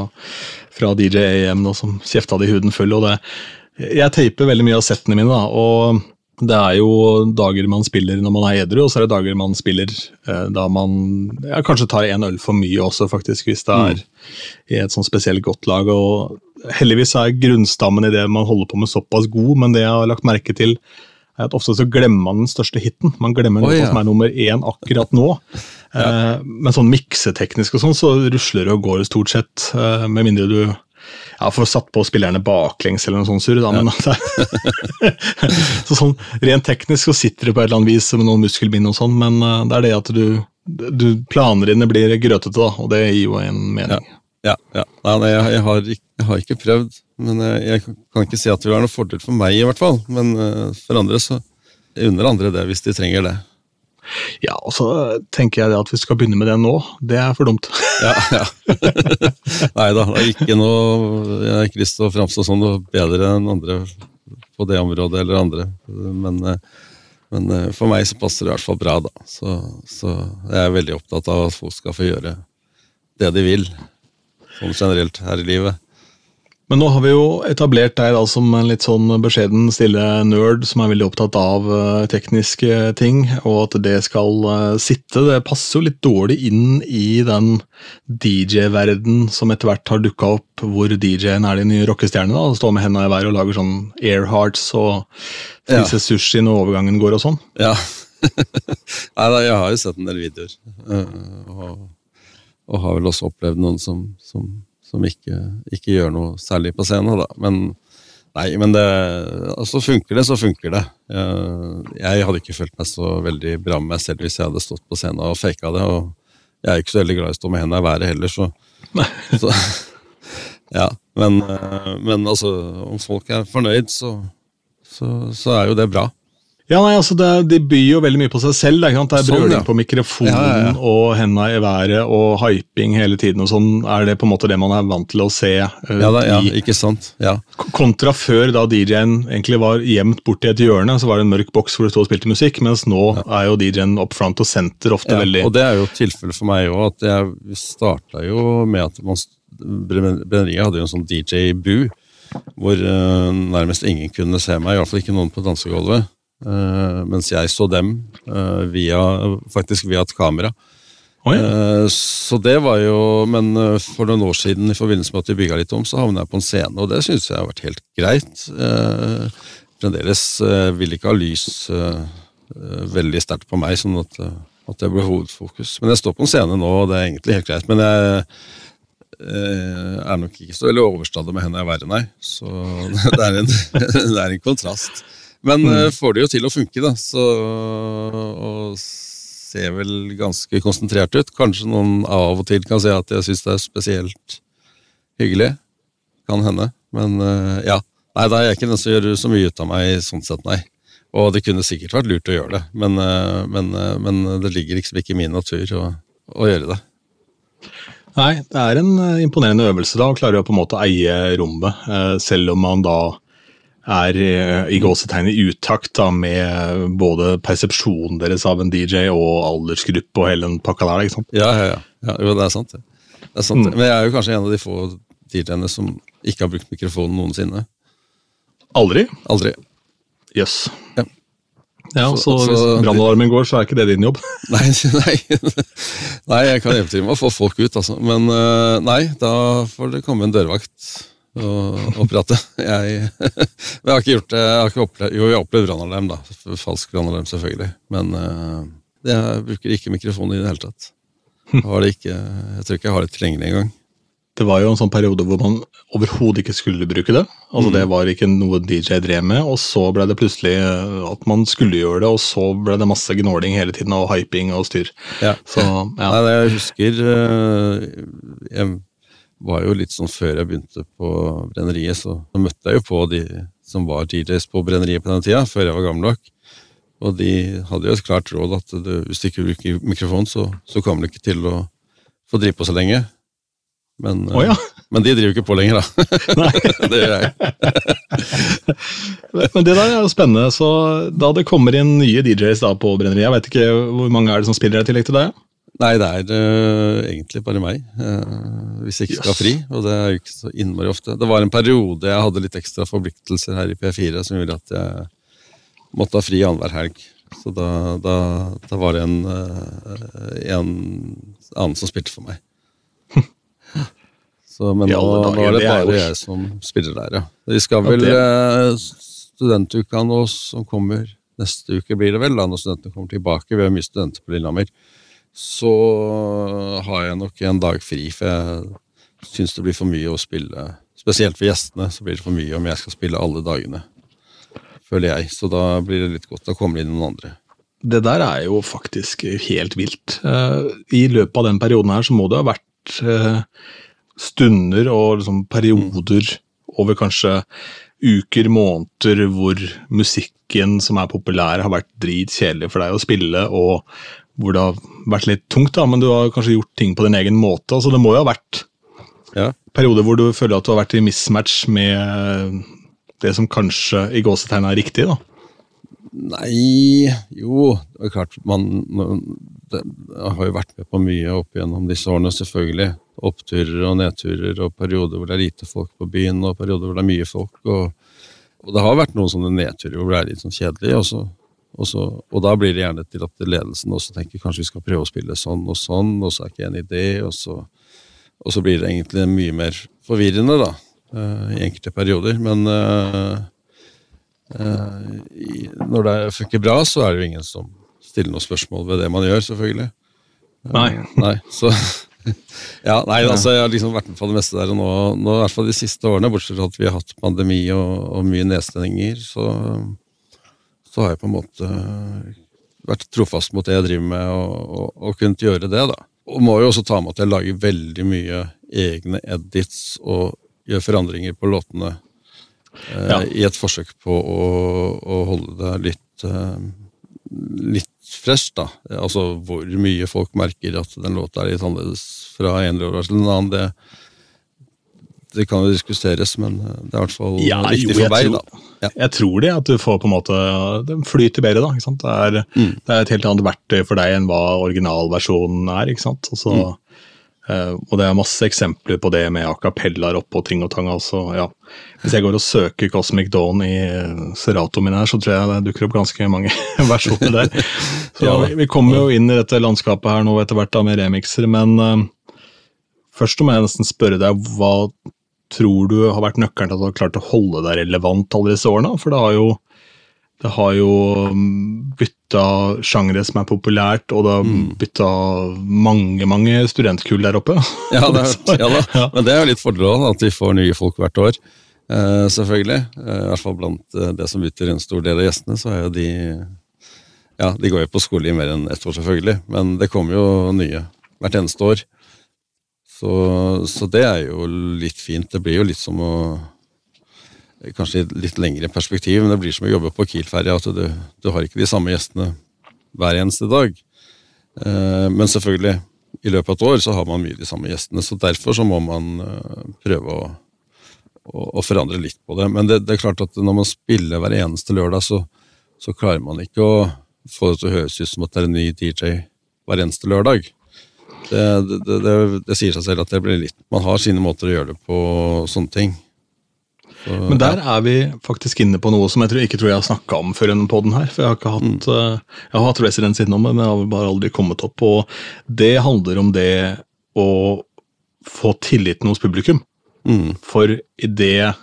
fra DJ AM da, som kjefta de huden full. og det Jeg teiper veldig mye av settene mine, da, og det er jo dager man spiller når man er edru, og så er det dager man spiller eh, da man ja, kanskje tar en øl for mye også, faktisk, hvis det er i et sånn spesielt godt lag. og Heldigvis er grunnstammen i det man holder på med såpass god, men det jeg har lagt merke til, er at ofte så glemmer man den største hiten. Man glemmer den noe ja. som er nummer én akkurat nå. Eh, men sånn mikseteknisk og sånn, så rusler det og går det stort sett, eh, med mindre du ja, får satt på spillerne baklengs eller noe sånt surr, da, men er, så sånn, Rent teknisk så sitter det på et eller annet vis med noen muskelbind og sånn, men eh, det er det at du, du planene dine blir grøtete, da, og det gir jo en mening. Ja, ja. Nei, nei, jeg, jeg, har ikke, jeg har ikke prøvd, men jeg, jeg kan ikke si at det vil være noen fordel for meg, i hvert fall. Men uh, for andre så Jeg unner andre det, hvis de trenger det. Ja, og så tenker jeg at vi skal begynne med det nå, det er for dumt. Ja, ja. Nei da, det er ikke noe Jeg har ikke lyst til å framstå som noe bedre enn andre på det området eller andre. Men, men for meg så passer det i hvert fall bra, da. Så, så jeg er veldig opptatt av at folk skal få gjøre det de vil. Sånn generelt her i livet. Men nå har vi jo etablert deg da som en litt sånn beskjeden, stille nerd som er veldig opptatt av eh, tekniske ting, og at det skal eh, sitte. Det passer jo litt dårlig inn i den DJ-verden som etter hvert har dukka opp, hvor DJ-en er de nye rockestjernene. Står med henda i været og lager sånn airhearts og Ja. sushi når overgangen går og sånn. Ja. Nei da, jeg har jo sett en del videoer. eh, Og, og har vel også opplevd noen som, som, som ikke, ikke gjør noe særlig på scenen. Da. Men nei, men det altså funker det, så funker det. Jeg, jeg hadde ikke følt meg så veldig bra med meg selv hvis jeg hadde stått på scenen og faka det. Og jeg er ikke så veldig glad i å stå med hendene i været heller, så, så Ja. Men, eh, men altså, om folk er fornøyd, så, så, så er jo det bra. Ja, nei, altså det, De byr jo veldig mye på seg selv. Det, ikke sant? det er Sånn, brøling ja. på mikrofonen Ja, ja, og henda i været og hyping hele tiden. og sånn. Er det på en måte det man er vant til å se? Uh, Ja, da, ja i, ikke sant? Ja. kontra før, da DJ-en egentlig var gjemt borti et hjørne, så var det en mørk boks hvor det stod og spilte musikk, mens nå er jo DJ-en up front og senter ofte veldig og det er jo tilfellet for meg òg. at Jeg starta jo med at man, Brenneriet hadde jo en sånn DJ-bu, hvor uh, nærmest ingen kunne se meg, i hvert fall ikke noen på dansegulvet. Eh, mens jeg så dem eh, via, faktisk via et kamera. Oi, Eh, så det var jo Men for noen år siden, i forbindelse med at vi bygga litt om, så havna jeg på en scene, og det syns jeg har vært helt greit. Fremdeles vil ikke ha lys veldig sterkt på meg, sånn at At det ble hovedfokus. Men jeg står på en scene nå, og det er egentlig helt greit. Men jeg er nok ikke så veldig overstadig med henne jeg er verre, nei. Så det er en, det er en kontrast. Men mm. får det jo til å funke, da. Så, og ser vel ganske konsentrert ut. Kanskje noen av og til kan si at jeg syns det er spesielt hyggelig. Kan hende. Men eh, ja. Nei, da er jeg ikke den som gjør så mye ut av meg sånn sett, nei. Og det kunne sikkert vært lurt å gjøre det, men, eh, men, eh, men det ligger liksom ikke i min natur å, å, gjøre det. Nei, det er en imponerende øvelse da, å klare å på en måte eie rommet, selv om man da er i gåsetegn i utakt da, med både persepsjonen deres av en DJ og aldersgruppe og hele den pakka der. ikke sant? Ja, ja, ja. ja jo, det er sant. Det. det er sant. Mm. Men jeg er jo kanskje en av de få DJ-ene som ikke har brukt mikrofonen noensinne. Aldri? Aldri. Jøss. Yes. Ja. ja. så, så hvis brannalarmen går, så er ikke det din jobb? Nei, nei, nei jeg kan hjelpe til med å få folk ut, altså. Men eh, nei, da får det komme en dørvakt og, å prate. Jeg, jeg, har ikke gjort det. Jeg har ikke opplevd, jo, jeg har opplevd brannalarm, da. Falsk brannalarm, selvfølgelig. Men uh, jeg bruker ikke mikrofon i det hele tatt. Jeg, har det ikke, jeg tror ikke jeg har det tilgjengelig engang. Det var jo en sånn periode hvor man overhodet ikke skulle bruke det. Altså mm. Det var ikke noe DJ drev med, og så ble det plutselig eh, at man skulle gjøre det, og så ble det masse gnåling hele tiden, og hyping og styr. Ja. Så, ja. Nei, jeg husker eh, Jeg var jo litt sånn før jeg begynte på brenneriet, så møtte jeg jo på de som var DJs på brenneriet på den tida, før jeg var gammel nok. Og de hadde jo et klart råd at det, hvis du ikke bruker mikrofon, så, så kommer du ikke til å få drive på så lenge. Men, oh, ja. men, de driver ikke på lenger, da. Nei. det gjør jeg. men det der er jo spennende. Så da det kommer inn nye DJs da på Brenneriet, jeg vet ikke hvor mange er det som spiller i tillegg til deg? Nei, det er uh, egentlig bare meg, uh, hvis jeg ikke skal ha fri. Og det er jo ikke så innmari ofte. Det var en periode jeg hadde litt ekstra forpliktelser her i P4 som gjorde at jeg måtte ha fri annenhver helg. Så da, da, da var det en, uh, en annen som spilte for meg. Så, men nå, nå, er det bare jeg som spiller der, ja. Vi skal vel Studentuka nå som kommer neste uke, blir det vel, da når studentene kommer tilbake. Vi har mye studenter på Lillehammer. Så har jeg nok en dag fri, for jeg syns det blir for mye å spille. Spesielt for gjestene så blir det for mye om jeg skal spille alle dagene, føler jeg. Så da blir det litt godt. Kommer det inn noen andre. Det der er jo faktisk helt vilt. Eh, I løpet av den perioden her så må det ha vært eh, stunder og liksom perioder over kanskje uker, måneder, hvor musikken som er populær, har vært dritkjedelig for deg å spille, og hvor det har vært litt tungt, da, men du har kanskje gjort ting på din egen måte. altså Det må jo ha vært ja. perioder hvor du føler at du har vært i mismatch med det som kanskje i gåsetegn er riktig, da? Nei Jo, det er klart man det, Jeg har jo vært med på mye opp gjennom disse årene, selvfølgelig oppturer og nedturer, og perioder hvor det er lite folk på byen, og perioder hvor det er mye folk. Og, og det har vært noen sånne nedturer hvor det er litt sånn kjedelig. Og, så, og, så, og da blir det gjerne til at ledelsen også tenker kanskje vi skal prøve å spille sånn og sånn, og så er ikke en idé, og så, og så blir det egentlig mye mer forvirrende, da, uh, i enkelte perioder. Men uh, uh, i, når det funker bra, så er det jo ingen som stiller noen spørsmål ved det man gjør, selvfølgelig. Nei. nei så ja, nei, altså Jeg har liksom vært med på det meste der. og nå, nå i hvert fall De siste årene, bortsett fra at vi har hatt pandemi og, og mye nedstenginger, så, så, har jeg på en måte vært trofast mot det jeg driver med, og, og, og kunnet gjøre det. da. Og må jo også ta med at jeg lager veldig mye egne edits og gjør forandringer på låtene eh, ja. i et forsøk på å, å holde det litt, eh, litt fresh, da. Altså hvor mye folk merker at den låta er litt annerledes fra en låt til en annen, det, det kan jo diskuteres, men det er i hvert fall ja, viktig for meg. da. Ja. Jeg tror det, at du får på en måte Det flyter bedre, da. ikke sant? Det er, mm. det er, et helt annet verktøy for deg enn hva originalversjonen er. ikke sant? Også, mm. Uh, og det er masse eksempler på det med a cappellaer oppå ting og tang. Altså, ja. Hvis jeg går og søker Cosmic Dawn i Serato min her, så tror jeg det dukker opp ganske mange versjoner der. Så ja. vi, vi, kommer jo inn i dette landskapet her nå etter hvert da med remixer, men uh, først må jeg nesten spørre deg hva tror du har vært nøkkelen til at du har klart å holde deg relevant alle disse årene? For det har jo Det har jo mm, bytta sjangre som er populært, og det har Mm. bytta mange, mange studentkull der oppe. Ja, det er, ja da. Men det er jo litt fordel også, at vi får nye folk hvert år. Uh, selvfølgelig. Uh, I hvert fall blant uh, det som utgjør en stor del av gjestene, så er jo de Ja, de går jo på skole i mer enn ett år, selvfølgelig, men det kommer jo nye hvert eneste år. Så, så det er jo litt fint. Det blir jo litt som å Kanskje i litt lengre perspektiv, men det blir som å jobbe på Kiel-ferja. At du, du har ikke de samme gjestene hver eneste dag. Eh, Men selvfølgelig, i løpet av et år så har man mye de samme gjestene, så derfor så må man eh, prøve å, å, å forandre litt på det. Men det, det er klart at når man spiller hver eneste lørdag, så, så klarer man ikke å få det til å høres ut som at det er en ny DJ hver eneste lørdag. Det, det, det, det, sier seg selv at det blir litt Man har sine måter å gjøre det på, sånne ting. Så, Men der er vi faktisk inne på noe som jeg tror, ikke tror jeg har snakka om før i podden her. For jeg har ikke hatt, mm. jeg har hatt residens innom, men jeg har bare aldri kommet opp. Og det handler om det å få tilliten hos publikum. mm, For idet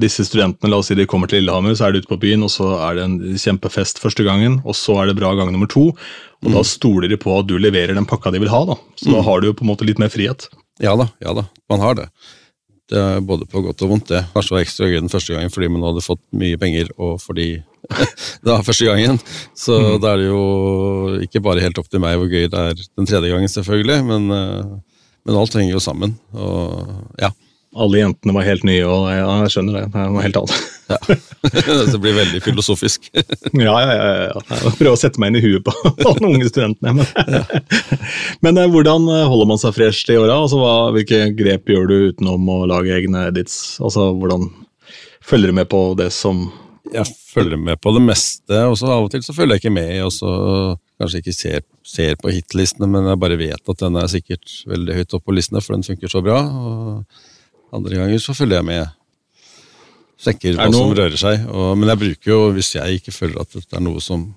disse studentene la oss si de kommer til Lillehammer, så er de ute på byen, og så er det en kjempefest første gangen, og så er det bra gang nummer to. Og da stoler de på at du leverer den pakka de vil ha. da. Så da har du jo på en måte litt mer frihet. Ja da, ja da, man har det. Det er både på godt og vondt, det. Kanskje var ekstra gøy den første gangen fordi man hadde fått mye penger, og fordi det var første gangen. Så da er det jo ikke bare helt opp til meg hvor gøy det er den tredje gangen, selvfølgelig, men, eh, men alt henger jo sammen. Og ja. Alle jentene var helt nye, og ja, jeg skjønner det. Det er noe helt annet. ja. det blir veldig filosofisk. Ja, ja, ja. ja. Jeg prøver å sette meg inn i huet på alle unge studentene. Men, men eh, hvordan holder man seg fresh i åra? Altså, hva- hvilke grep gjør du utenom å lage egne edits? Altså, hvordan følger du med på det som jeg følger med på det meste, og så av og til så følger jeg ikke med, og så kanskje ikke ser, ser på hitlistene, men jeg bare vet at den er sikkert veldig høyt oppe på listene, for den funker så bra. og Andre ganger så følger jeg med. Sjekker hva som rører seg. Og, men jeg bruker jo, hvis jeg ikke føler at dette er noe som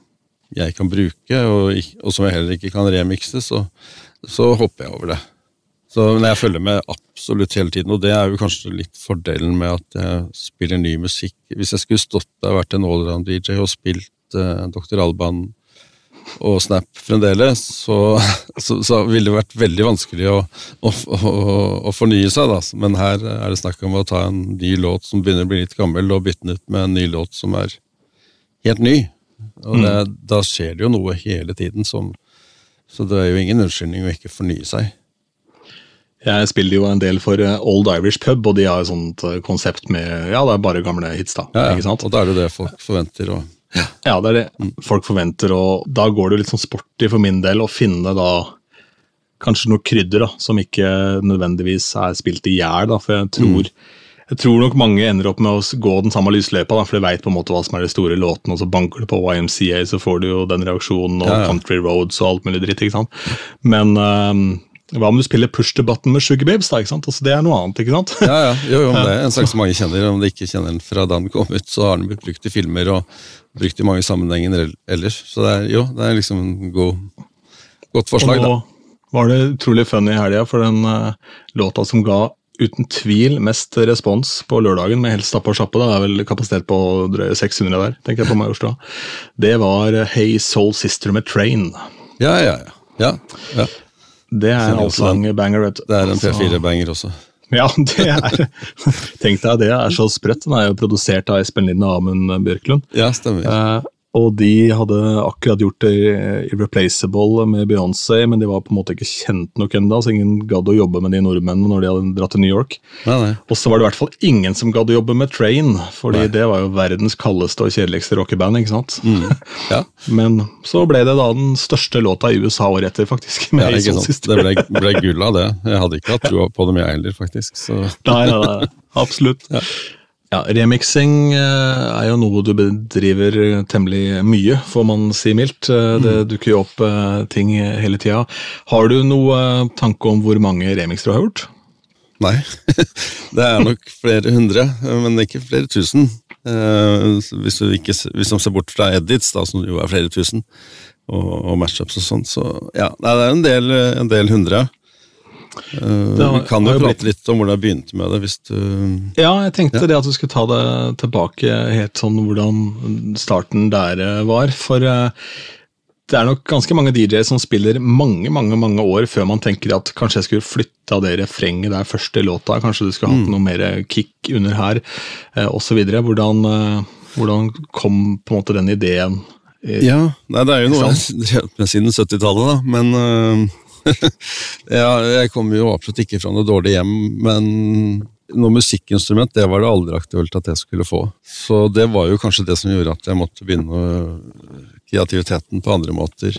jeg kan bruke, og, og som jeg heller ikke kan remikse, så, så hopper jeg over det. Så, men jeg følger med absolutt hele tiden, og det er jo kanskje litt fordelen med at jeg spiller ny musikk. Hvis jeg skulle stått der og vært en allround-DJ og spilt eh, Dr. Alban og Snap fremdeles, så, så, så ville det vært veldig vanskelig å, å, å, å fornye seg. Da. Men her er det snakk om å ta en ny låt som begynner å bli litt gammel, og bytte den ut med en ny låt som er helt ny. Og det, da skjer det jo noe hele tiden, som, så det er jo ingen unnskyldning å ikke fornye seg. Jeg spiller jo en del for eh, Old Irish Pub, og de har et sånt eh, konsept med Ja, det er bare gamle hits, da. Ja, ikke ja. Og da er det det folk forventer. Og, Ja, det er det folk forventer, og da går det jo litt sånn sporty for min del å finne da kanskje noe krydder da, som ikke nødvendigvis er spilt i hjel, for jeg tror jeg tror nok mange ender opp med å gå den samme lysløypa, da, for de veit hva som er de store låtene, og så banker du på YMCA, så får du jo den reaksjonen, og Ja, ja. Country Roads og alt mulig dritt, ikke sant. Men øhm, hva om du spiller Push the Button med Sugar Babes, da, ikke sant? Altså, det er noe annet, ikke sant? ja, ja, jo, jo, om det er en sang som mange kjenner. Om de ikke kjenner den fra da den kom ut, så har den blitt brukt i filmer og brukt i mange sammenhenger ellers. Så det er, jo, det er liksom en god, godt forslag, og da. nå var det utrolig funny i helga, for den uh, låta som ga uten tvil mest respons på lørdagen, med helt stappa sjappe, det er vel kapasitet på drøye 600 der, tenker jeg på Majorstua, det var eh, Hey Soul Sister med Train. Ja, ja, ja. ja, ja. Det er en Kjenner også banger. vet du. Det er en Så- P4-banger også. Ja, det er Tenk deg, det er så sprøtt. Den er jo produsert av Espen Lind og Amund Bjørklund. Ja, stemmer. Eh, og de hadde akkurat gjort det Irreplaceable med Beyoncé, men de var på en måte ikke kjent nok ennå, så ingen gadd å jobbe med de nordmennene når de hadde dratt til New York. Og så var det i hvert fall ingen som gadd å jobbe med Train, fordi Nei. det var jo verdens kaldeste og kjedeligste rockeband. ikke sant? Mm. Ja, Men så ble det da den største låta i USA året etter, faktisk. med ja ikke sant. Det ble, ble gull av det. Jeg hadde ikke hatt tro på dem, jeg heller, faktisk. Så Nei, nei, nei, absolutt. Ja. Ja, Remixing eh, er jo noe du bedriver temmelig mye, får man si mildt. Eh, Det dukker jo opp eh, ting hele tida. Har du noe tanke om hvor mange remixer du har gjort? Nei. Det er nok flere hundre, men ikke flere tusen. Hvis du ikke, hvis man ser bort fra edits, da, som jo er flere tusen, og, og matchups og sånt, så ja. Det er en del, en del hundre. Uh, Det har- vi kan jo prate litt om hvordan jeg begynte med det, hvis du Ja, jeg tenkte Ja. det at du skulle ta det tilbake helt sånn hvordan starten der eh, var. For eh, det er nok ganske mange DJ-er som spiller mange mange, mange år før man tenker at kanskje jeg skulle flytte av det refrenget der første låta, kanskje du skulle hatt noe mer kick under her, eh, osv. Hvordan, eh, hvordan kom på en måte den ideen? Ja, nei, det er jo noe siden 70-tallet, da. Men ja, jeg kommer jo absolutt ikke fra noe dårlig hjem. Men noe musikkinstrument det var det aldri aktuelt at jeg skulle få. Så det var jo kanskje det som gjorde at jeg måtte begynne kreativiteten på andre måter.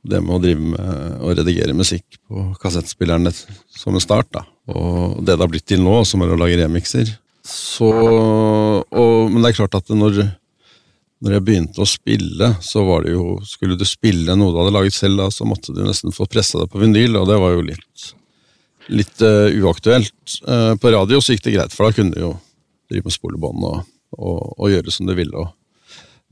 Det med å drive med å redigere musikk på kassettspilleren som en start, da. Og det det har blitt til nå, som er å lage remixer. Så, og, men det er klart at når når jeg begynte å spille, så var det jo Skulle du spille noe du hadde laget selv, da, så måtte du nesten få pressa det på vinyl, og det var jo litt, litt uh, uaktuelt. Uh, på radio så gikk det greit, for da kunne du jo drive med spolebånd og, og, og gjøre som du ville. Og,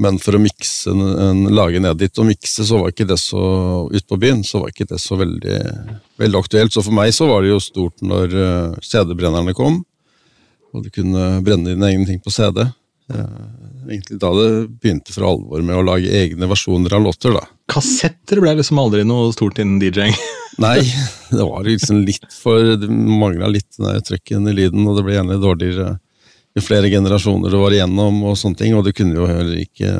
men for å mikse en, lage en edit og mikse, så var ikke det så ute på byen, så var ikke det så veldig, veldig aktuelt. Så for meg så var det jo stort når uh, CD-brennerne kom, og du kunne brenne dine egne ting på CD. Eh, egentlig da det begynte for alvor med å lage egne versjoner av låter, da. Kassetter ble liksom aldri noe stort innen DJ-ing. Nei, det var liksom litt for Det mangla litt trøkken i lyden, og det ble gjerne dårligere jo flere generasjoner det var igjennom, og sånne ting, og det kunne jo heller ikke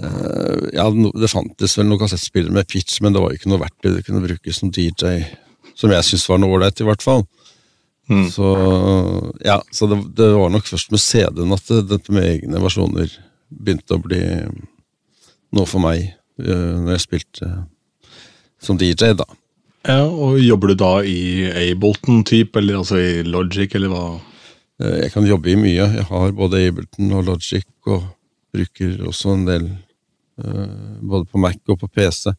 uh, Ja, det fantes vel noen kassettspillere med pitch, men det var jo ikke noe verktøy det kunne brukes som DJ, som jeg syntes var noe ålreit, i hvert fall. Mm. Så ja, så det, det var nok først med CD-en at dette med egne versjoner begynte å bli noe for meg, eh, når jeg spilte som DJ, da. Ja, og Jobber du da i Ableton-type, eller altså i Logic, eller hva? Eh, Jeg kan jobbe i mye. Jeg har både Ableton og Logic, og bruker også en del eh, både på Mac og på PC.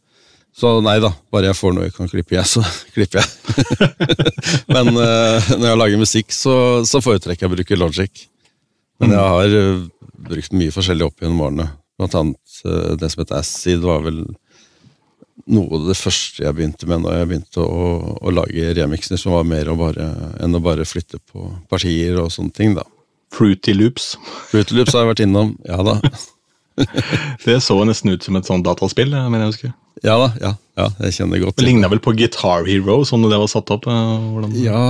Så nei da, bare jeg får noe jeg kan klippe i, så klipper jeg. Men uh, når jeg lager musikk, så, så foretrekker jeg å bruke Logic. Men jeg har uh, brukt mye forskjellig opp gjennom årene. Blant annet uh, det som heter Acid, var vel noe av det første jeg begynte med når jeg begynte å, å lage remixer, som var mer å bare, enn å bare flytte på partier og sånne ting. da. Fruity Loops. Fruity Loops har jeg vært innom. Ja da. Det så nesten ut som et sånt dataspill. Men jeg husker. Ja da, ja, ja jeg kjenner godt Det ligna vel på Guitar Hero, sånn det var satt opp? eh, Hvordan? Ja,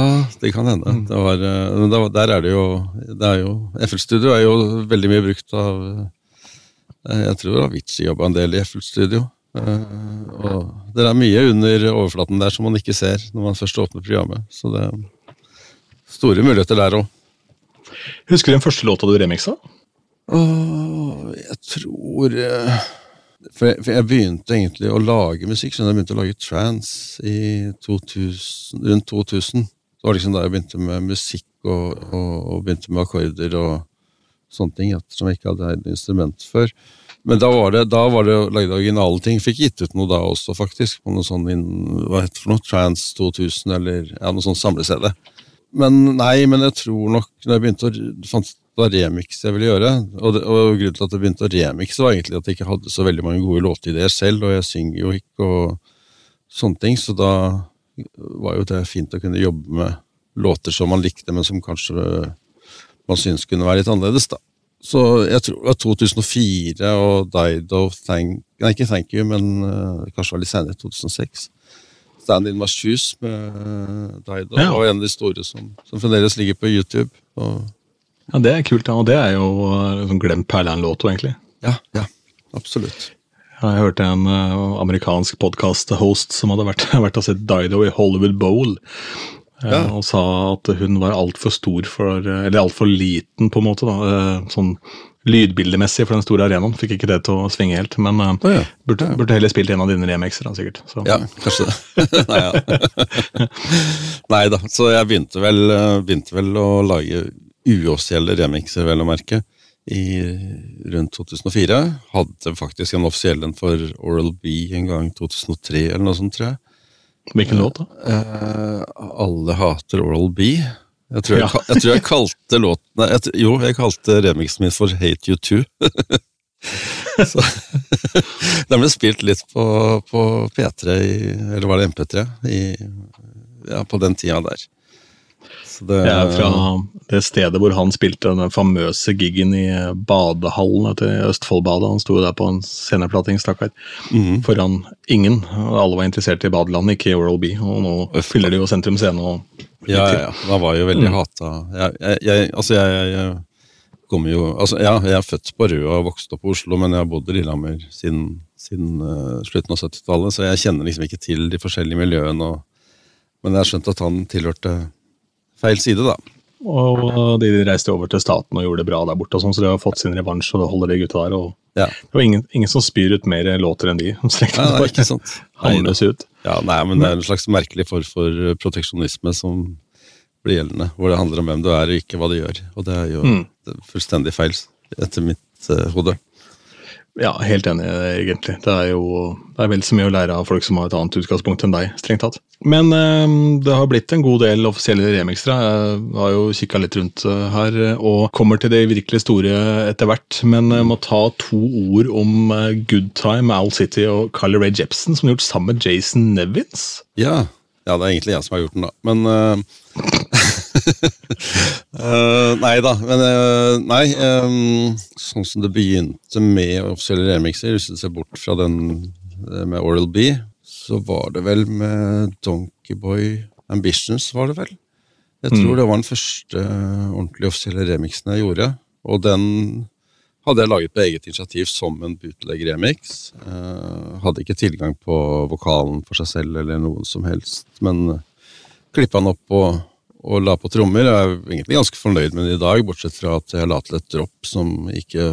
det kan hende. Det var, eh, det var, der er det jo, det er jo FL Studio er jo veldig mye brukt av eh, Jeg tror Avicii jobba en del i FL Studio. Og det er mye under overflaten der som man ikke ser når man først åpner programmet. Så det er store muligheter der òg. Husker du den første låta du remixa? Åh, jeg tror eh, for jeg, for jeg begynte egentlig å lage musikk, så jeg begynte å lage trance i 2000, rundt 2000. Det var liksom da jeg begynte med musikk og, og, og begynte med akkorder og sånne ting, ettersom jeg ikke hadde eid instrument før. Men da var det, da var det lagd originale ting. Fikk gitt ut noe da også, faktisk. på noe sånn Hva heter det for noe? Trance 2000, eller ja, noe sånn samle-CD. Men nei, men jeg tror nok når jeg begynte å fant det remix jeg ville gjøre, og, det, og grunnen til at jeg begynte å remixe, var egentlig at jeg ikke hadde så veldig mange gode låtideer selv, og jeg synger jo ikke og sånne ting, så da var jo det fint å kunne jobbe med låter som man likte, men som kanskje man syntes kunne være litt annerledes, da. Så jeg tror det var 2004 og Dido Thank Nei, ikke Thank You, men uh, kanskje var litt senere, 2006. Stand In My Shoes med uh, Dido, Ja. og en av de store som, som fremdeles ligger på YouTube. Og, Ja, Det er kult, ja. og det er jo eh, sånn glemt perleand-låto, egentlig. ja, ja, absolutt. Ja, Jeg hørte en uh, amerikansk podkast-host som hadde vært, vært og sett Dido i Hollywood Bowl. Ja. Og sa at hun var altfor stor for Eller altfor liten, på en måte. da, uh, Sånn lydbildemessig for den store arenaen. Fikk ikke det til å svinge helt. Men uh, oh, ja. burde, burde heller spilt en av dine remixer, da, sikkert. Så. Ja, kanskje det. Nei. Nei da, så jeg begynte vel, begynte vel å lage uoffisielle remixer, vel å merke, i rundt 2004. Hadde faktisk en offisiell en for Oral B en gang 2003, eller noe sånt, tror jeg. Hvilken låt, da? Eh, alle hater Oral B. Jeg tror jeg, Ja. jeg, tror jeg kalte låten jeg, Jo, jeg kalte remixen min for Hate You Too. Så, Den ble spilt litt på, på P3, i, eller var det MP3, i, ja, på den tida der. Det, det er fra det stedet hvor han spilte den famøse gigen i badehallen etter Østfoldbadet. Han sto der på en sceneplating, stakkar, mm. foran ingen. Alle var interessert i badelandet, ikke i Oral B. Og nå Øst. fyller de jo Sentrum Scene. og Ja, ja, ja. Han var jo veldig mm. hata. Jeg, jeg, jeg, altså, jeg, jeg kommer jo Altså, ja, jeg er født på Røa og vokst opp i Oslo, men jeg har bodd i Lillehammer siden, siden uh, slutten av 70-tallet, så jeg kjenner liksom ikke til de forskjellige miljøene. Og, men jeg har skjønt at han tilhørte feil side, da. Og de reiste over til staten og gjorde det bra der borte, sånn, så de har fått sin revansj, og det holder de gutta der. ja. Det var ingen, ingen, som spyr ut mer låter enn de. Strengt, ja, ikke sant. Hamles ut. Ja, nei, men det er en slags merkelig form for proteksjonisme som blir gjeldende, hvor det handler om hvem du er og ikke hva du gjør. Og det er jo mm. fullstendig feil, etter mitt uh, hode. Ja, helt enig, egentlig. Det er jo det er vel så mye å lære av folk som har et annet utgangspunkt enn deg, strengt tatt. Men eh, det har blitt en god del offisielle remixere. Jeg har jo kikka litt rundt uh, her, og kommer til det virkelig store etter hvert. Men jeg må ta to ord om uh, Good Time, Al City og Carly Rae Jepsen, som har gjort sammen med Jason Nevins. Ja, ja det er egentlig jeg som har gjort den, da. Men uh... uh, nei da, men uh, Nei. Um, sånn som det begynte med offisielle remixer, hvis du ser bort fra den uh, med Oral B, så var det vel med Donkeyboy Ambitions, var det vel? Jeg tror mm. det var den første ordentlige offisielle remixen jeg gjorde. Og den hadde jeg laget på eget initiativ som en bootleg-remix. hadde ikke tilgang på vokalen for seg selv eller noen som helst, men klippa den opp og og la på trommer. Jeg er egentlig ganske fornøyd med det i dag, bortsett fra at jeg la til et dropp som ikke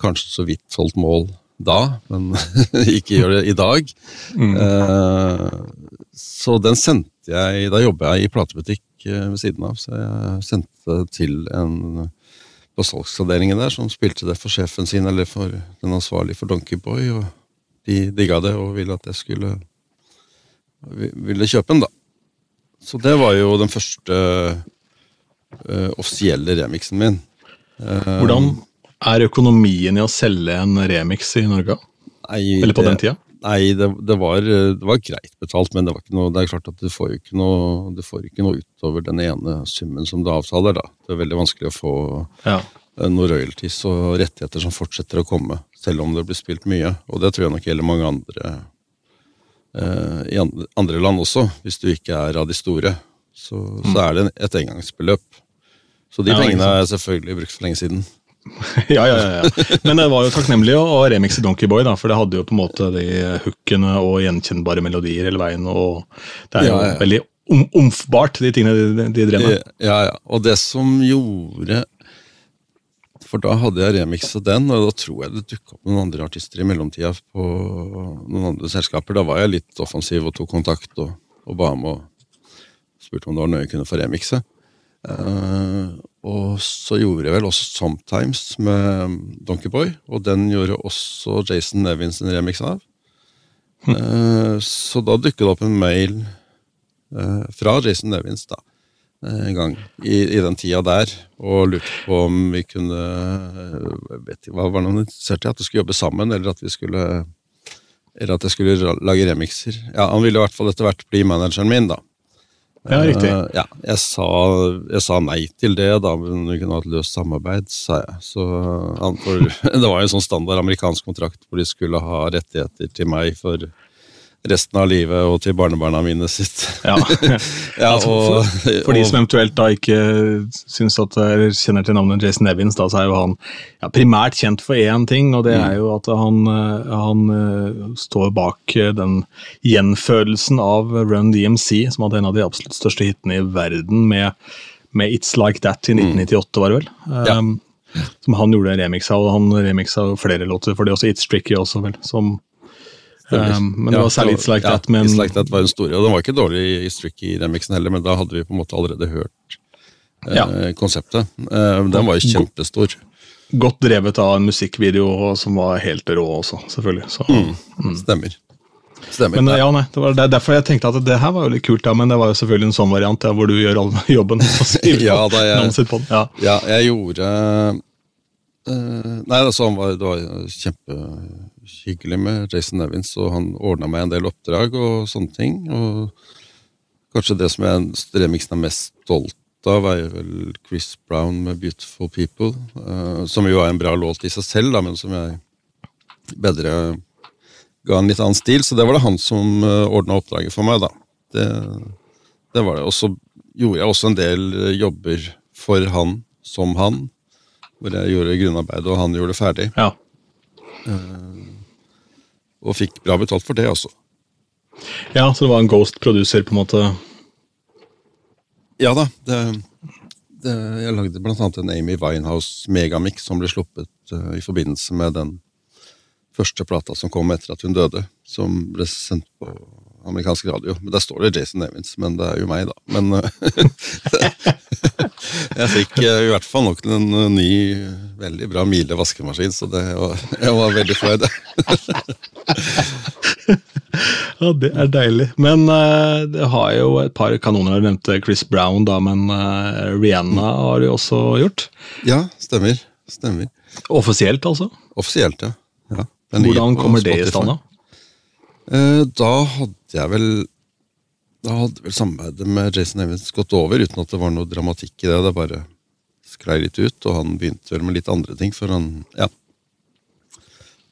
kanskje så vidt holdt mål da, men ikke gjør det i dag. Mm. Eh, så den sendte jeg Da jobber jeg i platebutikk eh, ved siden av, så jeg sendte til en på salgsavdelingen der som spilte det for sjefen sin, eller for den ansvarlige for Donkeyboy, og de digga det og ville at jeg skulle ville kjøpe den, da. Så det var jo den første uh, offisielle remixen min. Uh, Hvordan er økonomien i å selge en remix i Norge? Nei, Eller på det, den tida? Nei, det, det, var, det, var, greit betalt, men det, var ikke noe, det er klart at du får ikke noe, du får ikke noe utover den ene summen som du avtaler. da. Det er veldig vanskelig å få ja. Eh, noen royalties og rettigheter som fortsetter å komme, selv om det blir spilt mye. Og det tror jeg nok gjelder mange andre i andre land også, hvis du ikke er av de store, så, så mm. er det et engangsbeløp. Så de pengene er selvfølgelig brukt for lenge siden. ja, ja, ja. Men det var jo takknemlig å remixe Donkeyboy, da, for det hadde jo på en måte de hookene og gjenkjennbare melodier hele veien. og Det er jo ja, ja. veldig omfbart, de tingene de, de drev med. Ja, ja. Og det som gjorde for da hadde jeg remixa den, og da tror jeg det dukka opp noen andre artister i mellomtida på noen andre selskaper. Da var jeg litt offensiv og tok kontakt og, og ba om og spurte om det var noe jeg kunne få remikse. Uh, og så gjorde jeg vel også Sometimes med Donkeyboy, og den gjorde også Jason Nevins en remix av. Uh, så da dukket det opp en mail uh, fra Jason Nevins, da Eh, en gang i, i, den tida der, og lurte på om vi kunne vet ikke, hva Var noen interessert i at vi skulle jobbe sammen, eller at vi skulle eller at jeg skulle lage remixer. Ja, Han ville i hvert fall etter hvert bli manageren min, da. Ja, riktig. Uh, ja, jeg sa, jeg sa, nei til det, da, men vi kunne ha et løst samarbeid, sa jeg. Så han, for, Det var jo en sånn standard amerikansk kontrakt hvor de skulle ha rettigheter til meg for resten av livet og til barnebarna mine sitt. Ja, ja og, for, for, de som eventuelt da ikke syns at, eller kjenner til navnet Jason Evans, da, så er jo han ja, primært kjent for én ting, og det er jo at han, han uh, står bak den gjenfølelsen av Run DMC, som hadde en av de absolutt største hitene i verden, med, med It's Like That i 1998, var det vel? Um, som han gjorde en remix av, og han remixa flere låter for det også, It's Tricky også, vel, som Um, men det var særlig It's Like That. Men... It's Like That var en stor, og Den var ikke dårlig i Stricky-remixen heller, men da hadde vi på en måte allerede hørt eh, konseptet. Eh, den var jo kjempestor. Godt drevet av en musikkvideo som var helt rå også, selvfølgelig. Så, mm. Mm. Stemmer. Stemmer. Men, ja, nei, det var derfor jeg tenkte at det her var jo litt kult, ja, men det var jo selvfølgelig en sånn variant ja, hvor du gjør all jobben. ja, da jeg, ja. ja, jeg gjorde uh, Nei, det, sånn var, det var kjempe hyggelig med Jason Evans, og han ordna meg en del oppdrag og sånne ting. Og Kanskje det som jeg remixen er mest stolt av, er vel Chris Brown med 'Beautiful People'. uh, som jo er en bra låt i seg selv, da, men som jeg bedre ga en litt annen stil. Så det var det han som uh, ordna oppdraget for meg, da. Det, det var det. Og så gjorde jeg også en del eh, jobber for han som han. Hvor jeg gjorde grunnarbeidet, og han gjorde det ferdig. Ja. Og fikk bra betalt for det, altså. ja, så det var en ghost producer, på en måte. Ja da. Det, det, jeg lagde blant annet en Amy Winehouse megamix som ble sluppet uh, i forbindelse med den første plata som kom etter at hun døde. Som ble sendt på amerikansk radio. Men Der står det Jason Evans, men det er jo meg, da. Men eh, jeg fikk eh, i hvert fall nok til en eh, ny, veldig bra Miele vaskemaskin, så det var, jeg var veldig fornøyd. Ja, det er deilig. Men uh, det har jo et par kanoner. Du nevnte Chris Brown, da, men uh, Rihanna har du også gjort. Ja, stemmer. Stemmer. Offisielt, altså. Offisielt, ja. ja. Hvordan kommer det i stand, da? Eh, Da hadde jeg vel Da hadde vel samarbeidet med Jason Evans gått over, uten at det var noe dramatikk i det. Det bare sklei litt ut, og han begynte vel med litt andre ting, for han Ja.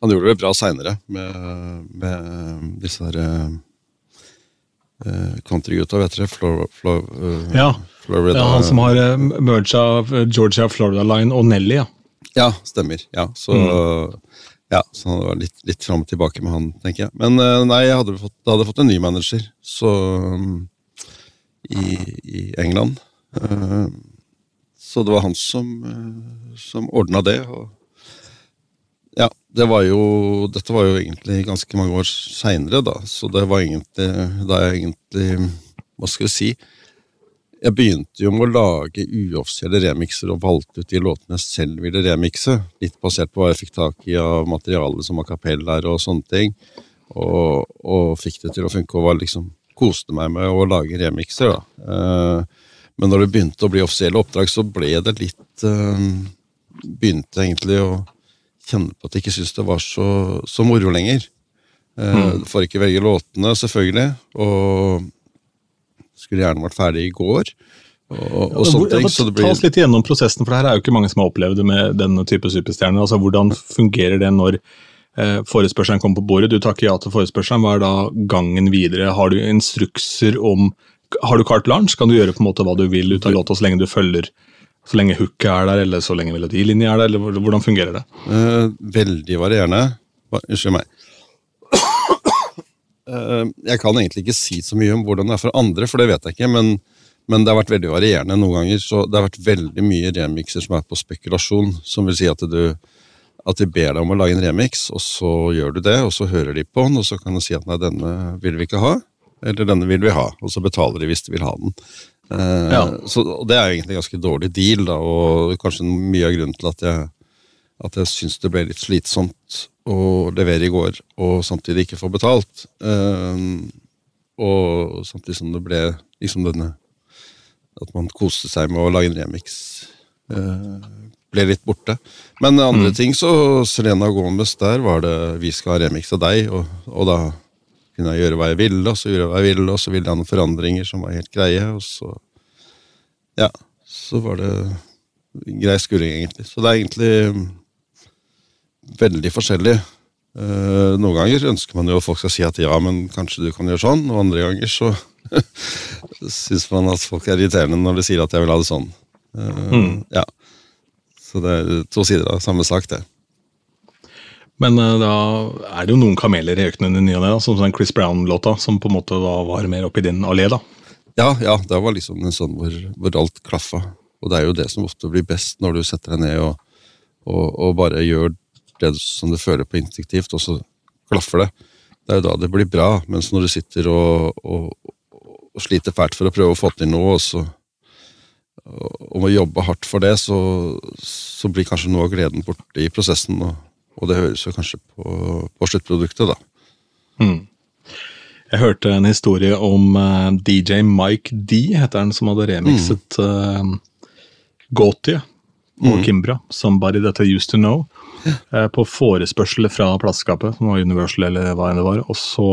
Han gjorde det bra seinere, med, med disse der eh, eh, countrygutta, vet dere. Flor, Flor, uh, Ja. Florida Ja, han som har uh, merga Georgia Florida Line og Nelly, ja. Ja, stemmer. Ja, så, ja, så det var litt, litt fram og tilbake med han, tenker jeg. Men eh, nei, jeg hadde fått, jeg hadde fått en ny manager så, um, i, i England. Eh, så det var han som, uh, som ordna det. Og, ja, det var jo Dette var jo egentlig ganske mange år seinere, da. Så det var egentlig da jeg egentlig Hva skal vi si? Jeg begynte jo med å lage uoffisielle remixer og valgte ut de låtene jeg selv ville remikse. Litt basert på hva jeg fikk tak i av materiale som akapellaer og sånne ting. Og, og fikk det til å funke og var liksom koste meg med å lage remixer. da. Eh, men når det begynte å bli offisielle oppdrag, så ble det litt eh, Begynte egentlig å kjenne på at jeg ikke syntes det var så, så moro lenger. Mm. Får ikke velge låtene, selvfølgelig. Og skulle gjerne vært ferdig i går. Og, og Ja, sånne ting. Så det Ta oss litt gjennom prosessen, for det her er jo ikke mange som har opplevd det med denne type superstjerner. Altså, Hvordan fungerer det når eh, forespørselen kommer på bordet? Du takker ja til forespørselen. Hva er da gangen videre? Har du instrukser om Har du carte blanche? Kan du gjøre på en måte hva du vil ut av låta så lenge du følger så lenge hooket er der, eller så lenge melodilinja er der, eller hvordan fungerer det? Eh, veldig varierende. Unnskyld meg. Eh, jeg kan egentlig ikke si så mye om hvordan det er for andre, for det vet jeg ikke. Men, men det har vært veldig varierende noen ganger. Så det har vært veldig mye remixer som er på spekulasjon. Som vil si at du at de ber deg om å lage en remix, og så gjør du det, og så hører de på den, og så kan du si at nei, denne vil vi ikke ha, eller denne vil vi ha, og så betaler de hvis de vil ha den. Eh, Ja. så, det er egentlig en ganske dårlig deal, da, og kanskje mye av grunnen til at jeg at jeg syns det ble litt slitsomt å levere i går og samtidig ikke få betalt. Ehm, og samtidig som det ble liksom denne At man koste seg med å lage en remix. eh, ble litt borte. Men andre ting, så Selena Gomez, der var det 'vi skal ha remix av deg', og, og da kunne jeg gjøre hva jeg ville, og så gjorde jeg hva jeg ville, og så ville jeg noen forandringer som var helt greie, og så Ja, så var det grei skuring, egentlig. Så det er egentlig veldig forskjellig. Eh, noen ganger ønsker man jo at folk skal si at ja, men kanskje du kan gjøre sånn, og andre ganger så syns man at folk er irriterende når de sier at jeg vil ha det sånn. Eh, Ja. Så det er to sider av samme sak, det. Men eh, da er det jo noen kameler i ørkenen i ny og ne, som den Chris Brown-låta, som på en måte da var mer oppi din allé, da. Ja, ja, det var liksom en sånn hvor, hvor alt klaffa. Og det er jo det som ofte blir best når du setter deg ned og, og, og bare gjør det som du føler på instinktivt, og så klaffer det. Det er jo da det blir bra, mens når du sitter og, og, og sliter fælt for å prøve å få til noe, og så og må jobbe hardt for det, så, så blir kanskje noe av gleden borte i prosessen. Og, og det høres jo kanskje på, på sluttproduktet, da. Hmm. Jeg hørte en historie om uh, DJ Mike D, heter han, som hadde remixet uh, Gautier og Kimbra, 'Somebody That I Used To Know', eh, på forespørsel fra plateskapet, som var Universal eller hva enn det var. Og så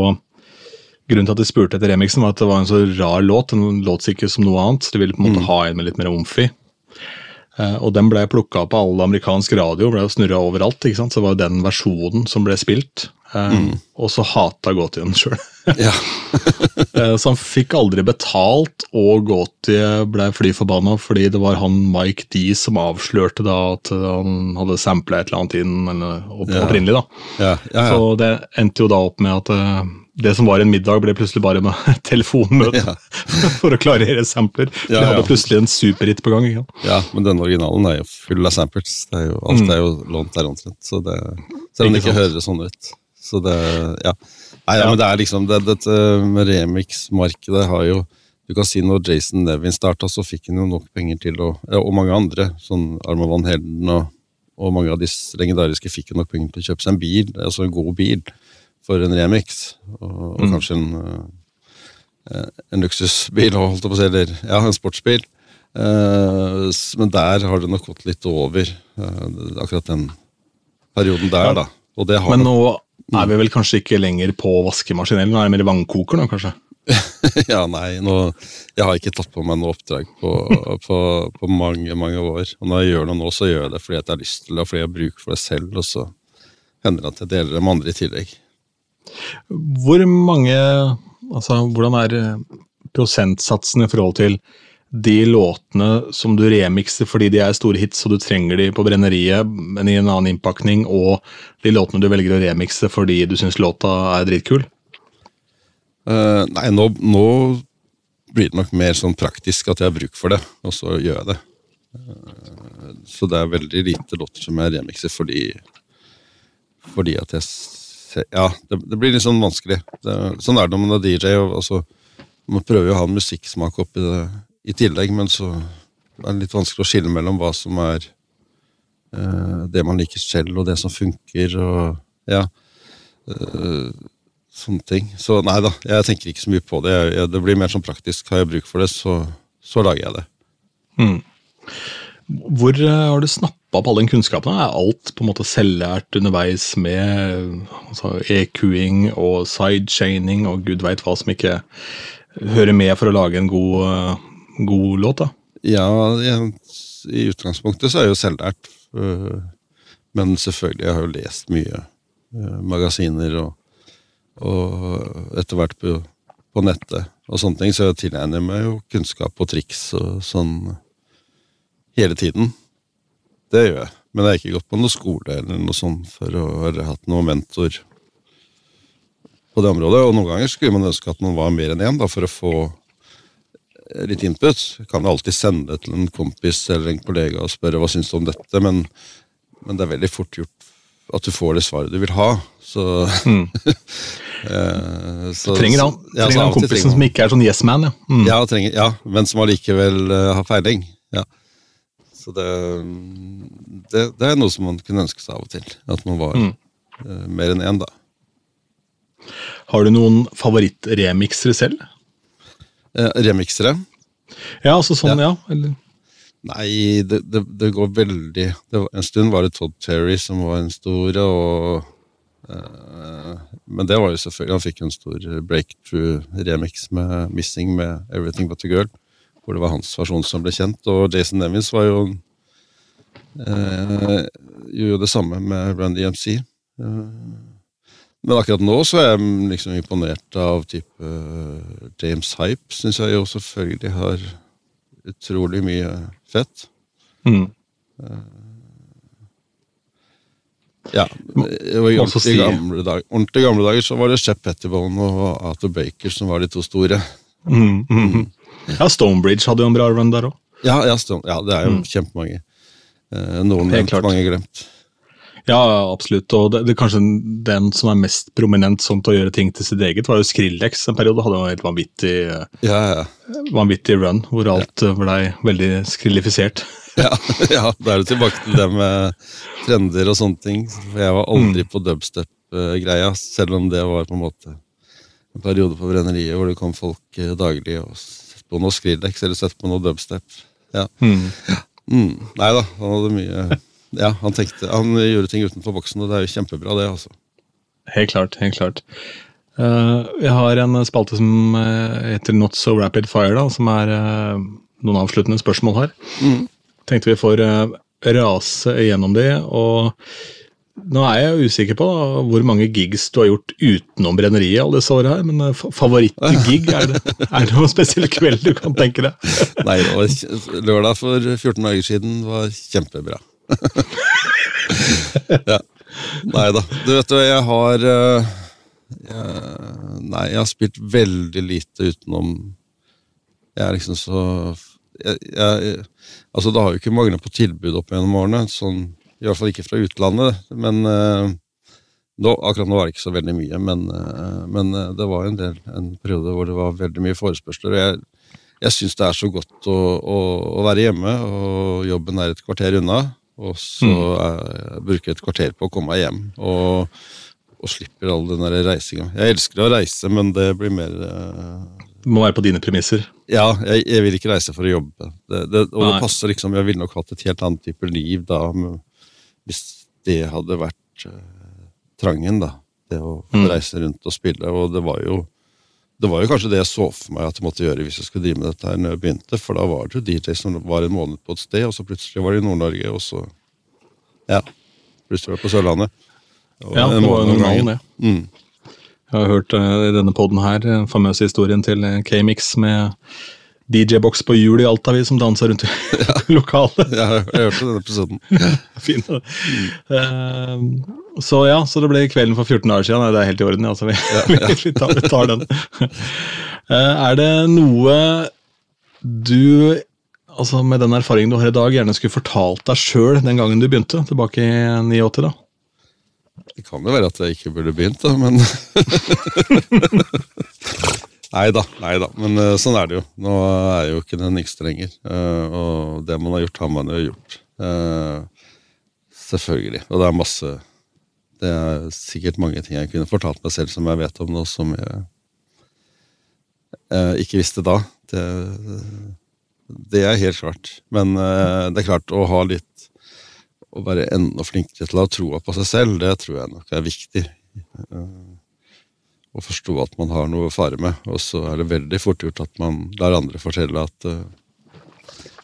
Grunnen til at de spurte etter remixen, var at det var en så rar låt. Den låt ikke som noe annet. så De ville på en måte ha en med litt mer omf i. Eh, og den ble plukka opp av all amerikansk radio, ble snurra overalt. ikke sant? Så det var jo den versjonen som ble spilt. Mm. Og så hata Gautien sjøl. Ja. Eh, så han fikk aldri betalt, og Gautie ble fly forbanna fordi det var han Mike D som avslørte da at han hadde sampla et eller annet inn eller opp, Ja. opprinnelig. da. Ja. Så det endte jo da opp med at eh, det som var en middag, ble plutselig bare med telefonmøte Ja. for å klarere sampler. Ja, De hadde plutselig en superhit på gang. ja, men denne originalen er jo full av samples. Det er jo, alt er jo lånt der omtrent. Så det, selv om det Ikke ikke høres sånn ut. Så det, ja. Nei, ja, Ja. men det er liksom, det, dette remix-markedet har jo Du kan si når Jason Nevin starta, så fikk han jo nok penger til å Og mange andre, sånn Arma Van Helden og, og mange av de legendariske fikk jo nok penger til å kjøpe seg en bil, altså en god bil, for en remix. Og, og kanskje en eh, en luksusbil, holdt jeg på å si, eller ja, en sportsbil. Eh, men der har det nok gått litt over, eh, akkurat den perioden der, da. Og det har Men nå er vi vel kanskje ikke lenger på vaskemaskin, eller nå er det mer vannkoker nå, kanskje? Ja, nei, nå Jeg har ikke tatt på meg noe oppdrag på, på, på mange, mange år. Og når jeg gjør noe nå, så gjør jeg det fordi jeg har lyst til det, og fordi jeg har bruk for det selv, og så hender det at jeg deler det med andre i tillegg. Hvor mange Altså, hvordan er eh, prosentsatsen i forhold til de låtene som du remixer fordi de er store hits og du trenger de på brenneriet, men i en annen innpakning, og de låtene du velger å remikse fordi du syns låta er dritkul? Uh, nei, nå, nå blir det nok mer sånn praktisk at jeg har bruk for det, og så gjør jeg det. Uh, så det er veldig lite låter som jeg remixer fordi Fordi at jeg Ja, det, det blir litt sånn vanskelig. Det, sånn er det når man er DJ. Og, altså, man prøver jo å ha en musikksmak oppi det i tillegg, men så er det litt vanskelig å skille mellom hva som er eh, det man liker selv, og det som funker, og ja. eh, sånne ting. Så nei da, jeg tenker ikke så mye på det. Jeg, jeg, det blir mer sånn praktisk. Har jeg bruk for det, så, så lager jeg det. Hvor uh, har du snappa opp all den kunnskapen? Er alt på en måte selvlært underveis med altså, EQ-ing og sidechaining og gud veit hva som ikke hører med for å lage en god, god låt? da? Ja, i utgangspunktet så er jeg jo selvlært. øh, Men selvfølgelig, jeg har jo lest mye øh, magasiner og, og etter hvert på, på nettet og sånne ting, så jeg tilegner meg jo kunnskap og triks og sånn hele tiden. Det gjør jeg. Men jeg har ikke gått på noe skole eller noe sånt for å ha hatt noen mentor på det området. Og noen ganger skulle man ønske at man var mer enn én, da, for å få litt input. Kan alltid sende det til en kompis eller en kollega og spørre hva syns du om dette, men, men det er veldig fort gjort at du får det svaret du vil ha. Så, eh, så Trenger han, Ja, trenger han kompisen trenger som ikke er sånn yes man, ja. Mm. ja, trenger, ja, men som allikevel uh, har feiling. Ja. Så det, det, det er noe som man kunne ønske seg av og til. At man var Mm. uh, mer enn én, da. Har du noen favorittremixere selv? Eh, remixere? Ja, altså sånn, ja. Eller, Nei, det, det, det går veldig det var, En stund var det Todd Terry som var en store, og eh, Men det var jo selvfølgelig Han fikk jo en stor breakthrough-remix med 'Missing' med 'Everything But A Girl', hvor det var hans versjon som ble kjent. Og Jason Nevins var jo eh, gjorde jo det samme med Randy MC. Eh, men akkurat nå så er jeg liksom imponert av type eh, James Hype, syns jeg jo selvfølgelig har utrolig mye fett. mm. Ja, og i ordentlig gamle, dag, ordentlig gamle dager så var det Shep Pettibone og Arthur Baker som var de to store. Mm, mm, mm. Ja, Stonebridge hadde jo en bra run der òg. Ja, ja, ja det er jo kjempemange. Eh, noen Mm. Nevnt, mange glemt. Ja, absolutt. Og det, det kanskje den som er mest prominent sånn til å gjøre ting til sitt eget, var jo Skrillex en periode. Hadde en helt vanvittig, eh, Ja, ja. vanvittig run, hvor alt ja. blei veldig skrillifisert. Ja, ja, da er det tilbake til det med trender og sånne ting. For jeg var aldri på dubstep-greia, selv om det var på en måte en periode på brenneriet hvor det kom folk eh, daglig og på noe Skrillex eller sett på noe dubstep. Ja. Mm. Mm, nei da, han hadde mye Ja, han tenkte Han gjorde ting utenfor boksen, og det er jo kjempebra, det, altså. Helt klart. helt klart. Uh, jeg har en spalte som eh, heter Not So Rapid Fire, da, som er uh, noen avsluttende spørsmål her. Tenkte vi får uh, rase gjennom de, og nå er jeg usikker på da, hvor mange gigs du har gjort utenom brenneriet alle disse åra her, men eh, favorittgig, er det, er det noen spesiell kveld du kan tenke deg? Nei, lørdag for 14 dager siden var kjempebra. ja. Nei da. Du vet jo, jeg har eh, jeg, Nei, jeg har spilt veldig lite utenom Jeg er liksom så jeg, jeg, Altså, det har jo ikke manglet på tilbud opp gjennom årene, sånn, i hvert fall ikke fra utlandet, men eh, nå, akkurat nå var det ikke så veldig mye, men, eh, men eh, det var en, del, en periode hvor det var veldig mye forespørsler. og jeg jeg syns det er så godt å, å, å være hjemme, og jobben er et kvarter unna. Og så mm. bruker jeg et kvarter på å komme meg hjem, og, og slipper all den reisinga. Jeg elsker å reise, men det blir mer uh... Det må være på dine premisser. Ja, jeg, jeg vil ikke reise for å jobbe. Det, det, og Nei. det passer liksom, Jeg ville nok hatt et helt annet type liv da, men hvis det hadde vært uh, trangen, da. Det å Mm. reise rundt og spille. Og det var jo det var jo kanskje det jeg så for meg at jeg måtte gjøre hvis jeg skulle drive med dette her når jeg begynte, for da var det jo DJ som var en måned på et sted, og så plutselig var det i Nord-Norge, og så Ja. Plutselig var det på Sørlandet. Og Ja, det var jo normalen, det. Mm. Jeg har hørt eh, i denne poden her den famøse historien til eh, K-Mix med DJ-boks på hjul i Alta, vi som danser rundt i lokalet. Ja, jeg, hørte den episoden. Fin. Uh, så ja, så det ble kvelden for 14 dager siden. Nei, det er helt i orden. Altså, vi, vi, tar, vi tar den. Uh, er det noe du, altså med den erfaringen du har i dag, gjerne skulle fortalt deg sjøl den gangen du begynte, tilbake i 89? da? Det kan jo være at jeg ikke burde begynt, da, men Nei da, nei da. Men uh, sånn er det jo. Nå er jeg jo ikke den yngste lenger. Uh, og det man har gjort, har man jo gjort. Uh, selvfølgelig. Og det er masse Det er sikkert mange ting jeg kunne fortalt meg selv som jeg vet om nå, som jeg ikke visste da. Det, det er helt klart. Men det er klart, å ha litt å være enda flinkere til å ha troa på seg selv, det tror jeg nok er viktig. Eh, Å forstå at man har noe å fare med. Og så er det veldig fort gjort at man lar andre fortelle at eh,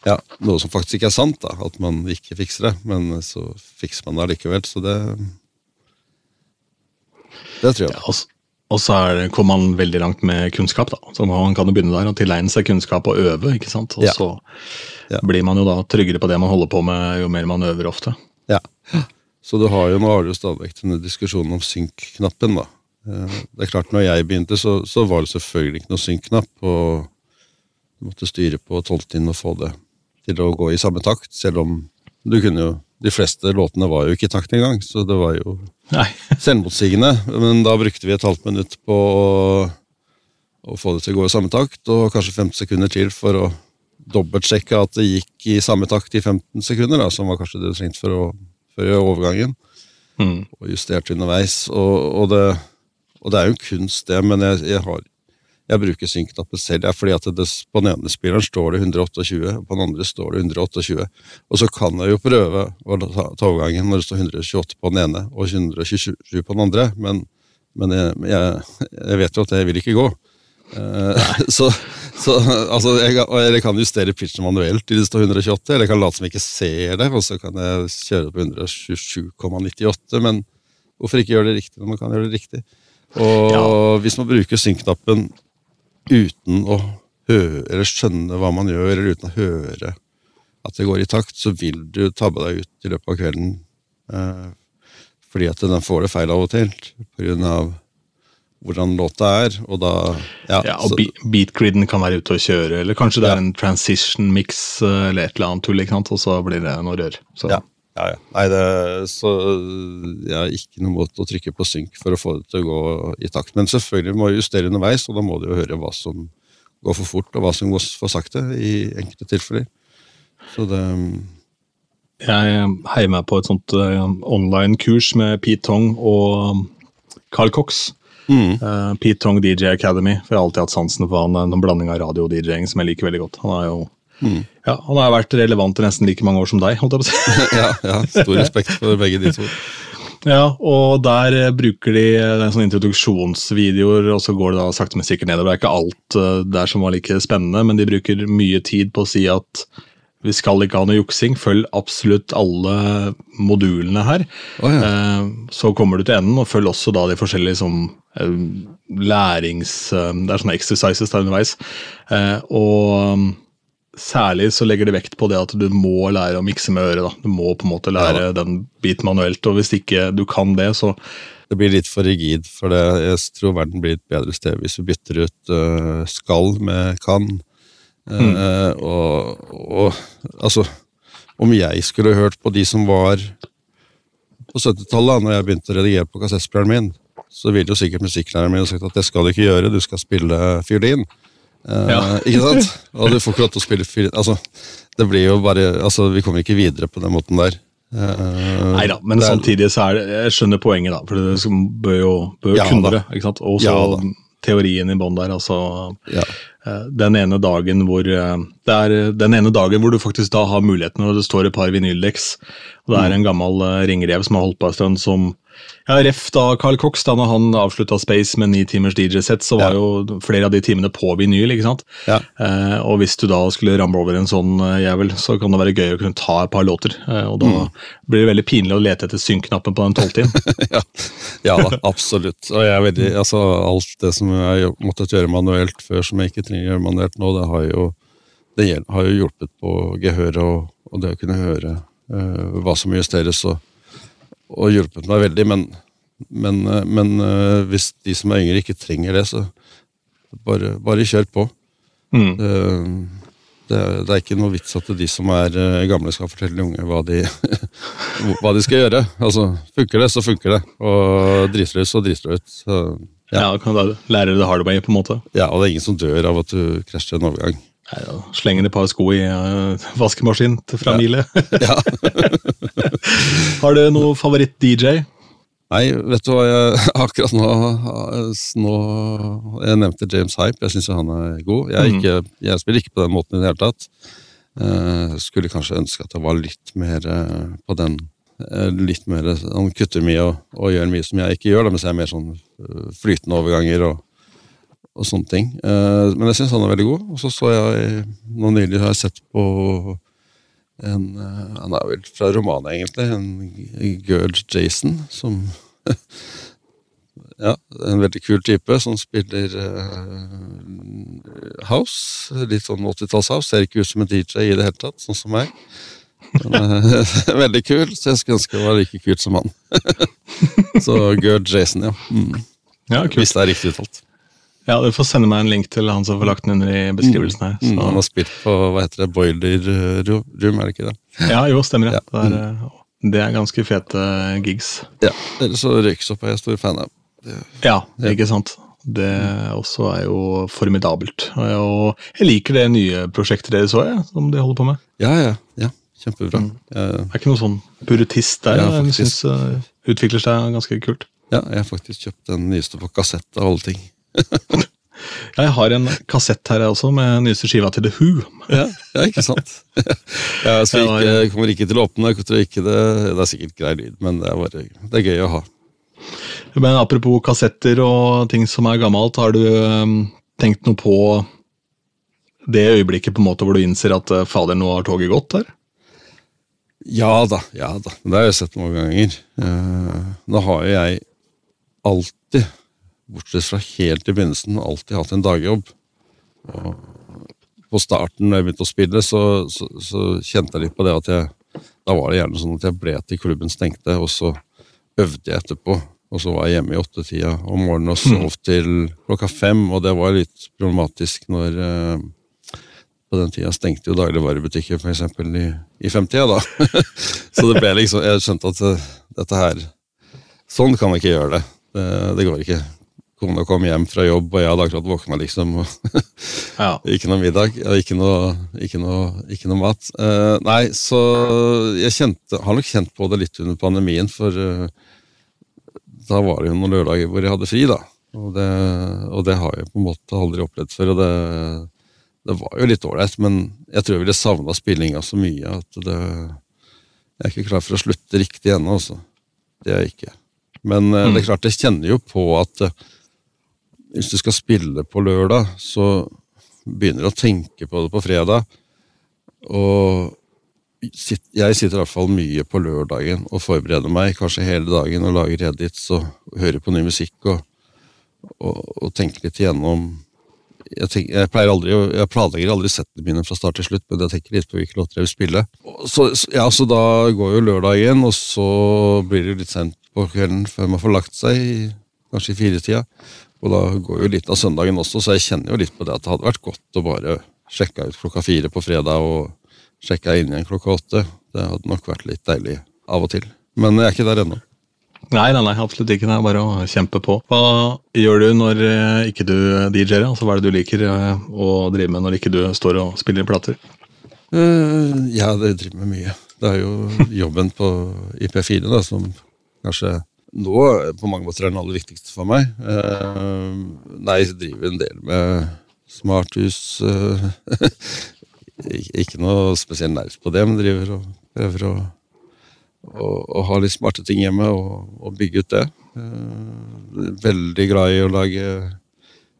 ja, noe som faktisk ikke er sant, da, at man ikke fikser det. Men så fikser man det allikevel. Så det Det tror jeg. Ja, og og så er kommer man veldig langt med kunnskap. da. Så Man kan jo begynne der og tilegne seg kunnskap og øve. ikke sant? Og Ja. så Ja. blir man jo da tryggere på det man holder på med, jo mer man øver ofte. Ja. Så du har jo, nå har du jo stadig vekk denne diskusjonen om synk-knappen. da. Eh, Det er klart, når jeg begynte, så, så var det selvfølgelig ikke noe synk-knapp. og Du måtte styre på tolvtinn og få det til å gå i samme takt, selv om du kunne jo De fleste låtene var jo ikke i takt engang, så det var jo selvmotsigende. Men da brukte vi et halvt minutt på å, å få det til å gå i samme takt, og kanskje 15 sekunder til for å dobbeltsjekke at det gikk i samme takt i 15 sekunder, da, som var kanskje det du trengte for å for å gjøre overgangen. Mm. Og justerte underveis. Og, og, det, og det er jo kunst, det, men jeg, jeg, har, jeg bruker synknappet selv. Det er fordi at det, på den ene spilleren står det 128, og på den andre står det 128. Og så kan jeg jo prøve å ta, ta overgangen når det står 128 på den ene og 127 på den andre, men, men jeg, jeg, vet jo at det vil ikke gå. Eh, så så altså, jeg, jeg kan justere pitchen manuelt til det står 128, eller jeg kan late som jeg ikke ser det, og så kan jeg kjøre på 127,98, men hvorfor ikke gjøre det riktig når man kan gjøre det riktig? Og hvis man bruker synknappen uten å høre, eller skjønne hva man gjør, eller uten å høre at det går i takt, så vil du tabbe deg ut i løpet av kvelden. Eh, fordi at den får det feil av og til, på grunn av hvordan låta er, og da Ja, Ja, og beatgriden kan være ute og kjøre, eller kanskje det Ja. er en transition mix eh, eller et eller annet tull, og så blir det noe rør. Så. Ja, ja, ja. Nei, det, så jeg har ikke noe mot å trykke på synk for å få det til å gå i takt. Men selvfølgelig må jeg justere underveis, og da må du jo høre hva som går for fort, og hva som går for sakte i enkelte tilfeller. Så det Jeg heier meg på et sånt eh, online-kurs med Pete Tong og um, Carl Cox. mm, Eh, Pete Tong DJ Academy, for jeg har alltid hatt sansen for han. En blanding av radio og DJ-ing som jeg liker veldig godt. Han er jo mm. ja, han har vært relevant i nesten like mange år som deg. holdt jeg på å si. ja, ja, stor respekt for begge de to. Ja, og der eh, bruker de eh, det er sånne introduksjonsvideoer, og så går det da sakte, men sikkert nedover. Det er ikke alt eh, der som var like spennende, men de bruker mye tid på å si at vi skal ikke ha noe juksing. Følg absolutt alle modulene her. Oh, ja. Eh, Så kommer du til enden, og følg også da de forskjellige som eh, lærings... eh, Det er sånne exercises der underveis. Eh, Og særlig så legger de vekt på det at du må lære å mikse med øret. da. Du må på en måte lære den biten manuelt, og hvis ikke du kan det, så Det blir litt for rigid, for det, jeg tror verden blir et bedre sted hvis vi bytter ut uh, skal med kan. Eh, og, og altså Om jeg skulle hørt på de som var på 70-tallet, når jeg begynte å redigere på kassettspilleren min, så ville jo sikkert musikklæreren min sagt at det skal du ikke gjøre, du skal spille fiolin. Eh, Uh, Ikke sant? Og du får ikke lov til å spille fiolin. Altså, det blir jo bare Altså, vi kommer ikke videre på den måten der. Uh, Nei da, men det er- samtidig så er det Jeg skjønner poenget, da. For det bør jo bør Ja, kunne det. ikke sant? Og så Ja, teorien i bånn der, altså. Ja. eh, Den ene dagen hvor eh, Det er eh, den ene dagen hvor du faktisk da har muligheten, og det står et par vinyldeks, og det er Mm. en gammel eh, ringrev som har holdt på en stund, som ja, Ref da Carl Cox, da når han avslutta Space med ni timers DJ-sett, så var Ja. jo flere av de timene på vinyl, ikke sant? Ja. Eh, og hvis du da skulle ramle over en sånn eh, jævel, så kan det være gøy å kunne ta et par låter. Eh, og da Mm. blir det veldig pinlig å lete etter synk-knappen på den tolvtimen. ja, ja da, absolutt. Og jeg er veldig, altså, alt det som jeg måtte gjøre manuelt før, som jeg ikke trenger å gjøre manuelt nå, det har jo, det har jo hjulpet på gehøret og, og det å kunne høre eh, hva som justeres, og, og hjulpet meg veldig. Men, men, eh, men eh, hvis de som er yngre ikke trenger det, så bare, bare kjør på. Mm. Det, det, er- ikke noe vits at de som er eh, gamle skal fortelle de unge hva de, hva de skal gjøre. Altså, Funker det, så funker det. Og driter det ut, så driter det ut. Så, Ja, ja. kan du lære det hard way, på en måte. ja, Og det er ingen som dør av at du krasjer en overgang. Nei, da Slenger et par sko i uh, vaskemaskin til fra Miele. Ja. Har du noe favoritt-DJ? Nei, vet du hva jeg akkurat nå, nå Jeg nevnte James Hype, jeg syns han er god. Jeg, Mhm. ikke, jeg spiller ikke på den måten i det hele tatt. Uh, skulle kanskje ønske at jeg var litt mer uh, på den uh, Litt mer Han kutter mye og, og gjør mye som jeg ikke gjør, da, mens jeg er mer sånn eh, flytende overganger og, og sånne ting. Eh, men jeg syns han er veldig god. Og så så jeg nå nylig har jeg sett på en eh, Han er vel fra Romania, egentlig. En girl Jason, som Ja, en veldig kul type som spiller eh, house. Litt sånn 80-talls-house. Ser ikke ut som en DJ i det hele tatt, sånn som meg. Men, veldig kul, så jeg skulle ønske jeg var like kult som han. så Gerd Jason, ja. Mm. Ja. Hvis det er riktig uttalt. Ja, Du får sende meg en link til han som får lagt den under i beskrivelsen her. Mm, han har spilt på hva heter det, Boiler eh, Room, er det ikke det? Ja, jo, stemmer det. Ja. Det er, eh, det er ganske fete gigs. Ja, Eller så Røyksopp er jeg stor fan av. Ja, ikke sant. Det også er jo formidabelt. Og jeg liker det nye prosjektet deres òg, som de holder på med. Ja, ja, ja. Kjempebra. Mm. Jeg er ikke noen sånn buruttist der. Ja, jeg syns uh, utvikler seg ganske kult. ja, jeg har faktisk kjøpt den nyeste på kassett av alle ting. Jeg har en kassett her også med nyeste skiva til The Who. Ja, ja ikke sant? jeg så ikke, jeg kommer ikke til å åpne, jeg tror ikke det, det er sikkert grei lyd, men det er, bare, det er gøy å ha. Men apropos kassetter og ting som er gammelt, har du um, tenkt noe på det øyeblikket på en måte hvor du innser at eh, fader, nå har toget gått her? Ja da, ja da. Det har jeg sett mange ganger. Eh, nå har jo jeg alltid, bortsett fra helt i begynnelsen, alltid hatt en dagjobb. Og på starten da jeg begynte å spille, så, så, så kjente jeg litt på det at jeg Da var det gjerne sånn at jeg ble til klubben stengte, og så øvde jeg etterpå. Og så var jeg hjemme i åttetida om morgenen og sov til klokka fem, og det var litt problematisk når eh, på den tida stengte jo dagligvarebutikker eksempel i, i femtida, da. så det ble liksom Jeg skjønte at eh, dette her Sånn kan vi ikke gjøre det. Det, det går ikke. Kona kom hjem fra jobb, og jeg hadde akkurat våkna, liksom. Ja. ikke noe middag, ikke noe, ikke noe, ikke noe mat. Uh, nei, så jeg kjente, har nok kjent på det litt under pandemien, for uh, da var det jo noen lørdager hvor jeg hadde fri, da. Og det, og det har jeg på en måte aldri opplevd før. og det, det var jo litt ålreit, men jeg tror jeg ville savna spillinga så mye at det Jeg er ikke klar for å slutte riktig ennå, altså. det er jeg ikke. Men mm. det er klart, jeg kjenner jo på at hvis du skal spille på lørdag, så begynner du å tenke på det på fredag. Og jeg sitter i hvert fall mye på lørdagen og forbereder meg kanskje hele dagen og lager edits og hører på ny musikk og, og, og tenker litt igjennom jeg, tenker, jeg, pleier aldri, jeg planlegger aldri settene mine fra start til slutt, men jeg tenker litt på hvilke låter jeg vil spille. Så- ja, så da går jo lørdagen, og så blir det litt sent på kvelden før man får lagt seg, kanskje i firetida. Og da går jo litt av søndagen også, så jeg kjenner jo litt på det at det hadde vært godt å bare sjekke ut klokka fire på fredag og sjekke inn igjen klokka åtte. Det hadde nok vært litt deilig av og til. Men jeg er ikke der ennå. Nei, nei, nei, absolutt ikke. Det er bare å kjempe på. Hva gjør du når eh, ikke du DJ-er? Altså, hva er det du liker eh, å drive med når ikke du står og spiller plater? Uh, ja, det driver med mye. Det er jo jobben på IP4 da, som kanskje nå på mange måter er den aller viktigste for meg. Eh, nei, jeg driver en del med smarthus. eh, ikke noe spesiell nerv på det, men driver og prøver å, å, å ha litt smarte ting hjemme og, og bygge ut det. Eh, veldig glad i å lage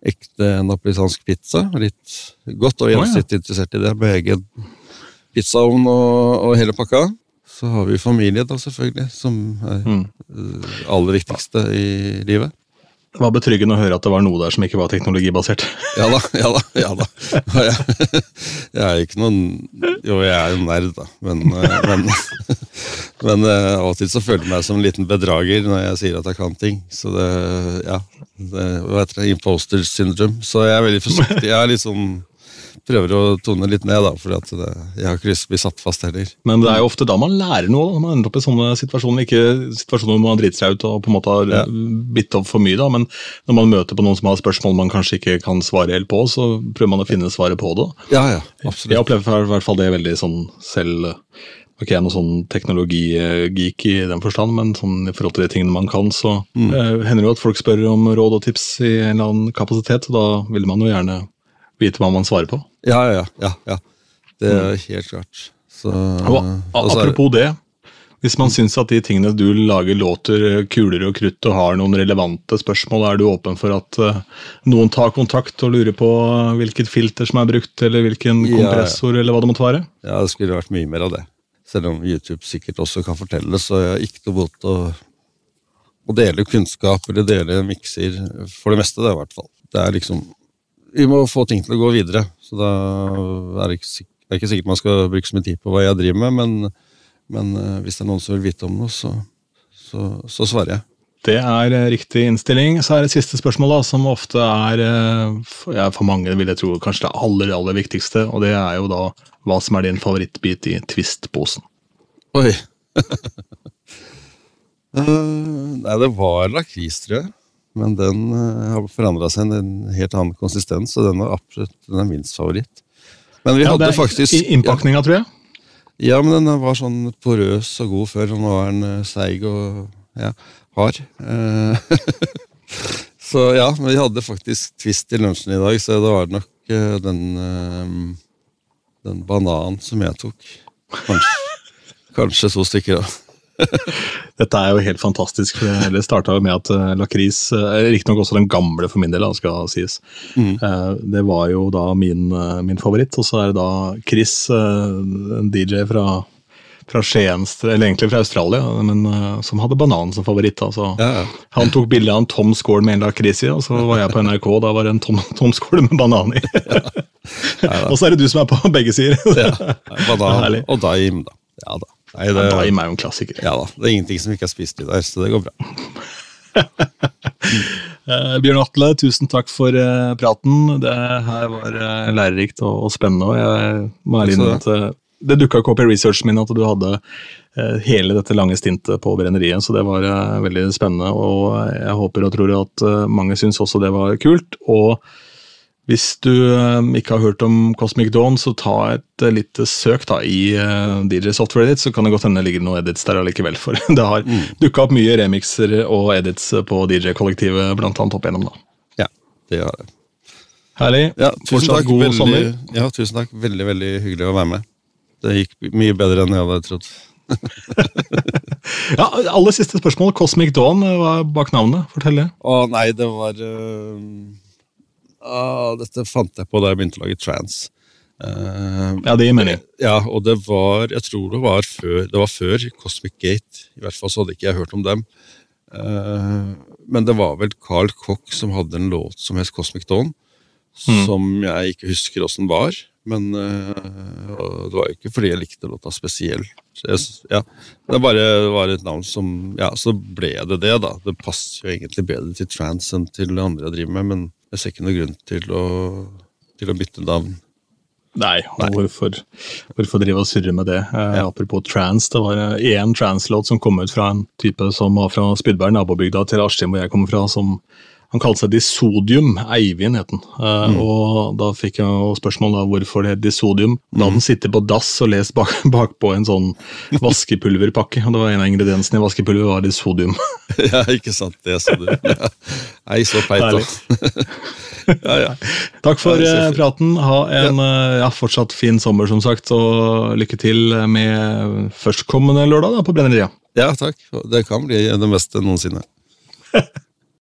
ekte napolitansk pizza. Litt godt og ja. gjensidig interessert i det, med egen pizzaovn og, og hele pakka. Så har vi familie, da, selvfølgelig, som er Mm. det aller viktigste i livet. Det var betryggende å høre at det var noe der som ikke var teknologibasert. Ja da, ja da. ja da. Jeg, jeg er ikke noen Jo, jeg er jo nerd, da, men, eh, men, men eh, av og til så føler jeg meg som en liten bedrager når jeg sier at jeg kan ting. Så det, ja det, Hva heter det? Imposter syndrome. Så jeg er veldig forsiktig. Jeg er litt sånn prøver å tone litt ned, da, for jeg har ikke lyst til å bli satt fast heller. Men det er jo ofte da man lærer noe. da, man ender opp i sånne situasjoner. Ikke situasjoner hvor man driter seg ut og på en måte har Ja. bitt opp for mye, da, men når man møter på noen som har spørsmål man kanskje ikke kan svare helt på, så prøver man å finne svaret på det. Ja, ja, absolutt. Jeg opplever i hvert fall det veldig sånn selv Ok, jeg er noe sånn teknologigeek i den forstand, men sånn i forhold til de tingene man kan, så eh, hender det jo at folk spør om råd og tips i en eller annen kapasitet, og da vil man jo gjerne vite hva man svarer på. Ja, ja, ja. ja. Det er helt klart. Så, Og apropos det, hvis man syns at de tingene du lager låter kulere og krutt og har noen relevante spørsmål, er du åpen for at eh, noen tar kontakt og lurer på eh, hvilket filter som er brukt, eller hvilken Ja, ja. kompressor, eller hva det måtte være? Ja, det skulle vært mye mer av det. Selv om YouTube sikkert også kan fortelle, så jeg har ikke noe mot å, å dele kunnskap eller dele mikser. For det meste, det i hvert fall. Det er liksom Vi må få ting til å gå videre. Så da er det ikke, sik- det ikke sikkert man skal bruke så mye tid på hva jeg driver med, men, men eh, hvis det er noen som vil vite om noe, så, så, så svarer jeg. Det er eh, riktig innstilling. Så er det siste spørsmål, da, som ofte er eh, for- ja, for mange vil jeg tro kanskje det aller, aller viktigste, og det er jo da hva som er din favorittbit i Twist-posen. Oi! Nei, det var lakris, tror jeg. Men den eh, har forandra seg til en helt annen konsistens, og den er absolutt den er minst favoritt. Men vi Ja, hadde faktisk Innpakninga, ja, tror jeg. Ja, men den var sånn porøs og god før, og nå er den eh, seig og ja, hard. Eh, så ja, men vi hadde faktisk Twist i lunsjen i dag, så da var det nok den den bananen som jeg tok. Kanskje, kanskje to stykker, da. Dette er jo helt fantastisk. Det starta med at uh, lakris uh, Riktignok også den gamle for min del, da, skal sies. Mm. uh, det var jo da min, uh, min favoritt. Og så er det da Chris, en DJ fra, fra Skien, eller egentlig fra Australia, men som hadde banan som favoritt. Altså. Ja, ja. Han tok bilde av en tom skål med en lakris i, og så var jeg på NRK, og da var det en tom, tom skål med banan i. og så er det du som er på begge sider. Ja, banan og daim, da. Ja da. Nei, det, Daim er jo en klassiker. ja da. Det er ingenting som ikke er spist i der, så det går bra. uh, Bjørn Atle, tusen takk for uh, praten. Det her var uh, lærerikt og, og spennende. og Jeg må ærlig at det dukka ikke opp i researchen min at du hadde hele dette lange stintet på brenneriet, så det var veldig spennende. Og jeg håper og tror at mange syns også det var kult. Og hvis du eh, ikke har hørt om Cosmic Dawn, så ta et eh, lite søk da, i eh, DJ Software Edit, så kan det godt hende det ligger noen edits der allikevel. For det har Mm. dukka opp mye remixer og edits på DJ-kollektivet, blant annet opp igjennom. da. Ja, det har det. Herlig. Ja, tusen takk. god veldig, sommer. Ja, tusen takk. Veldig, veldig hyggelig å være med. Det gikk mye bedre enn jeg hadde trodd. ja, Aller siste spørsmål. Cosmic Dawn, hva er bak navnet? Fortell det. Å nei, det var uh, uh, Dette fant jeg på da jeg begynte å lage trans. Uh, ja, det gir mening. Ja, og det var Jeg tror det var før, det var før Cosmic Gate. I hvert fall så hadde ikke jeg hørt om dem. Uh, men det var vel Carl Koch som hadde en låt som het Cosmic Dawn. Mm. Som jeg ikke husker åssen var. Men uh, det var jo ikke fordi jeg likte låta spesielt. Jeg, ja, det bare var et navn som Ja, så ble det det, da. Det passer jo egentlig bedre til trans enn til det andre jeg driver med, men jeg ser ikke noen grunn til å, til å bytte navn. Nei, Nei. Hvorfor, hvorfor, drive og surre med det? Eh, ja. Apropos trans, det var én translåt som kom ut fra en type som var fra Spydberg, nabobygda til Askim, hvor jeg kommer fra, som han kalte seg Disodium. Eivind het han. Uh, mm. Og da fikk jeg spørsmål da hvorfor det het Disodium. Da hadde han mm. sittet på dass og lest bak, bakpå en sånn vaskepulverpakke. og det var En av ingrediensene i vaskepulver var disodium. ja, ikke sant. Det så du. Ja. Ei, så peit, da. ja, ja. Takk for ja, uh, praten. Ha en uh, ja, fortsatt fin sommer, som sagt. Og lykke til med førstkommende lørdag da, på Brenneriet. Ja, takk. Det kan bli det meste noensinne.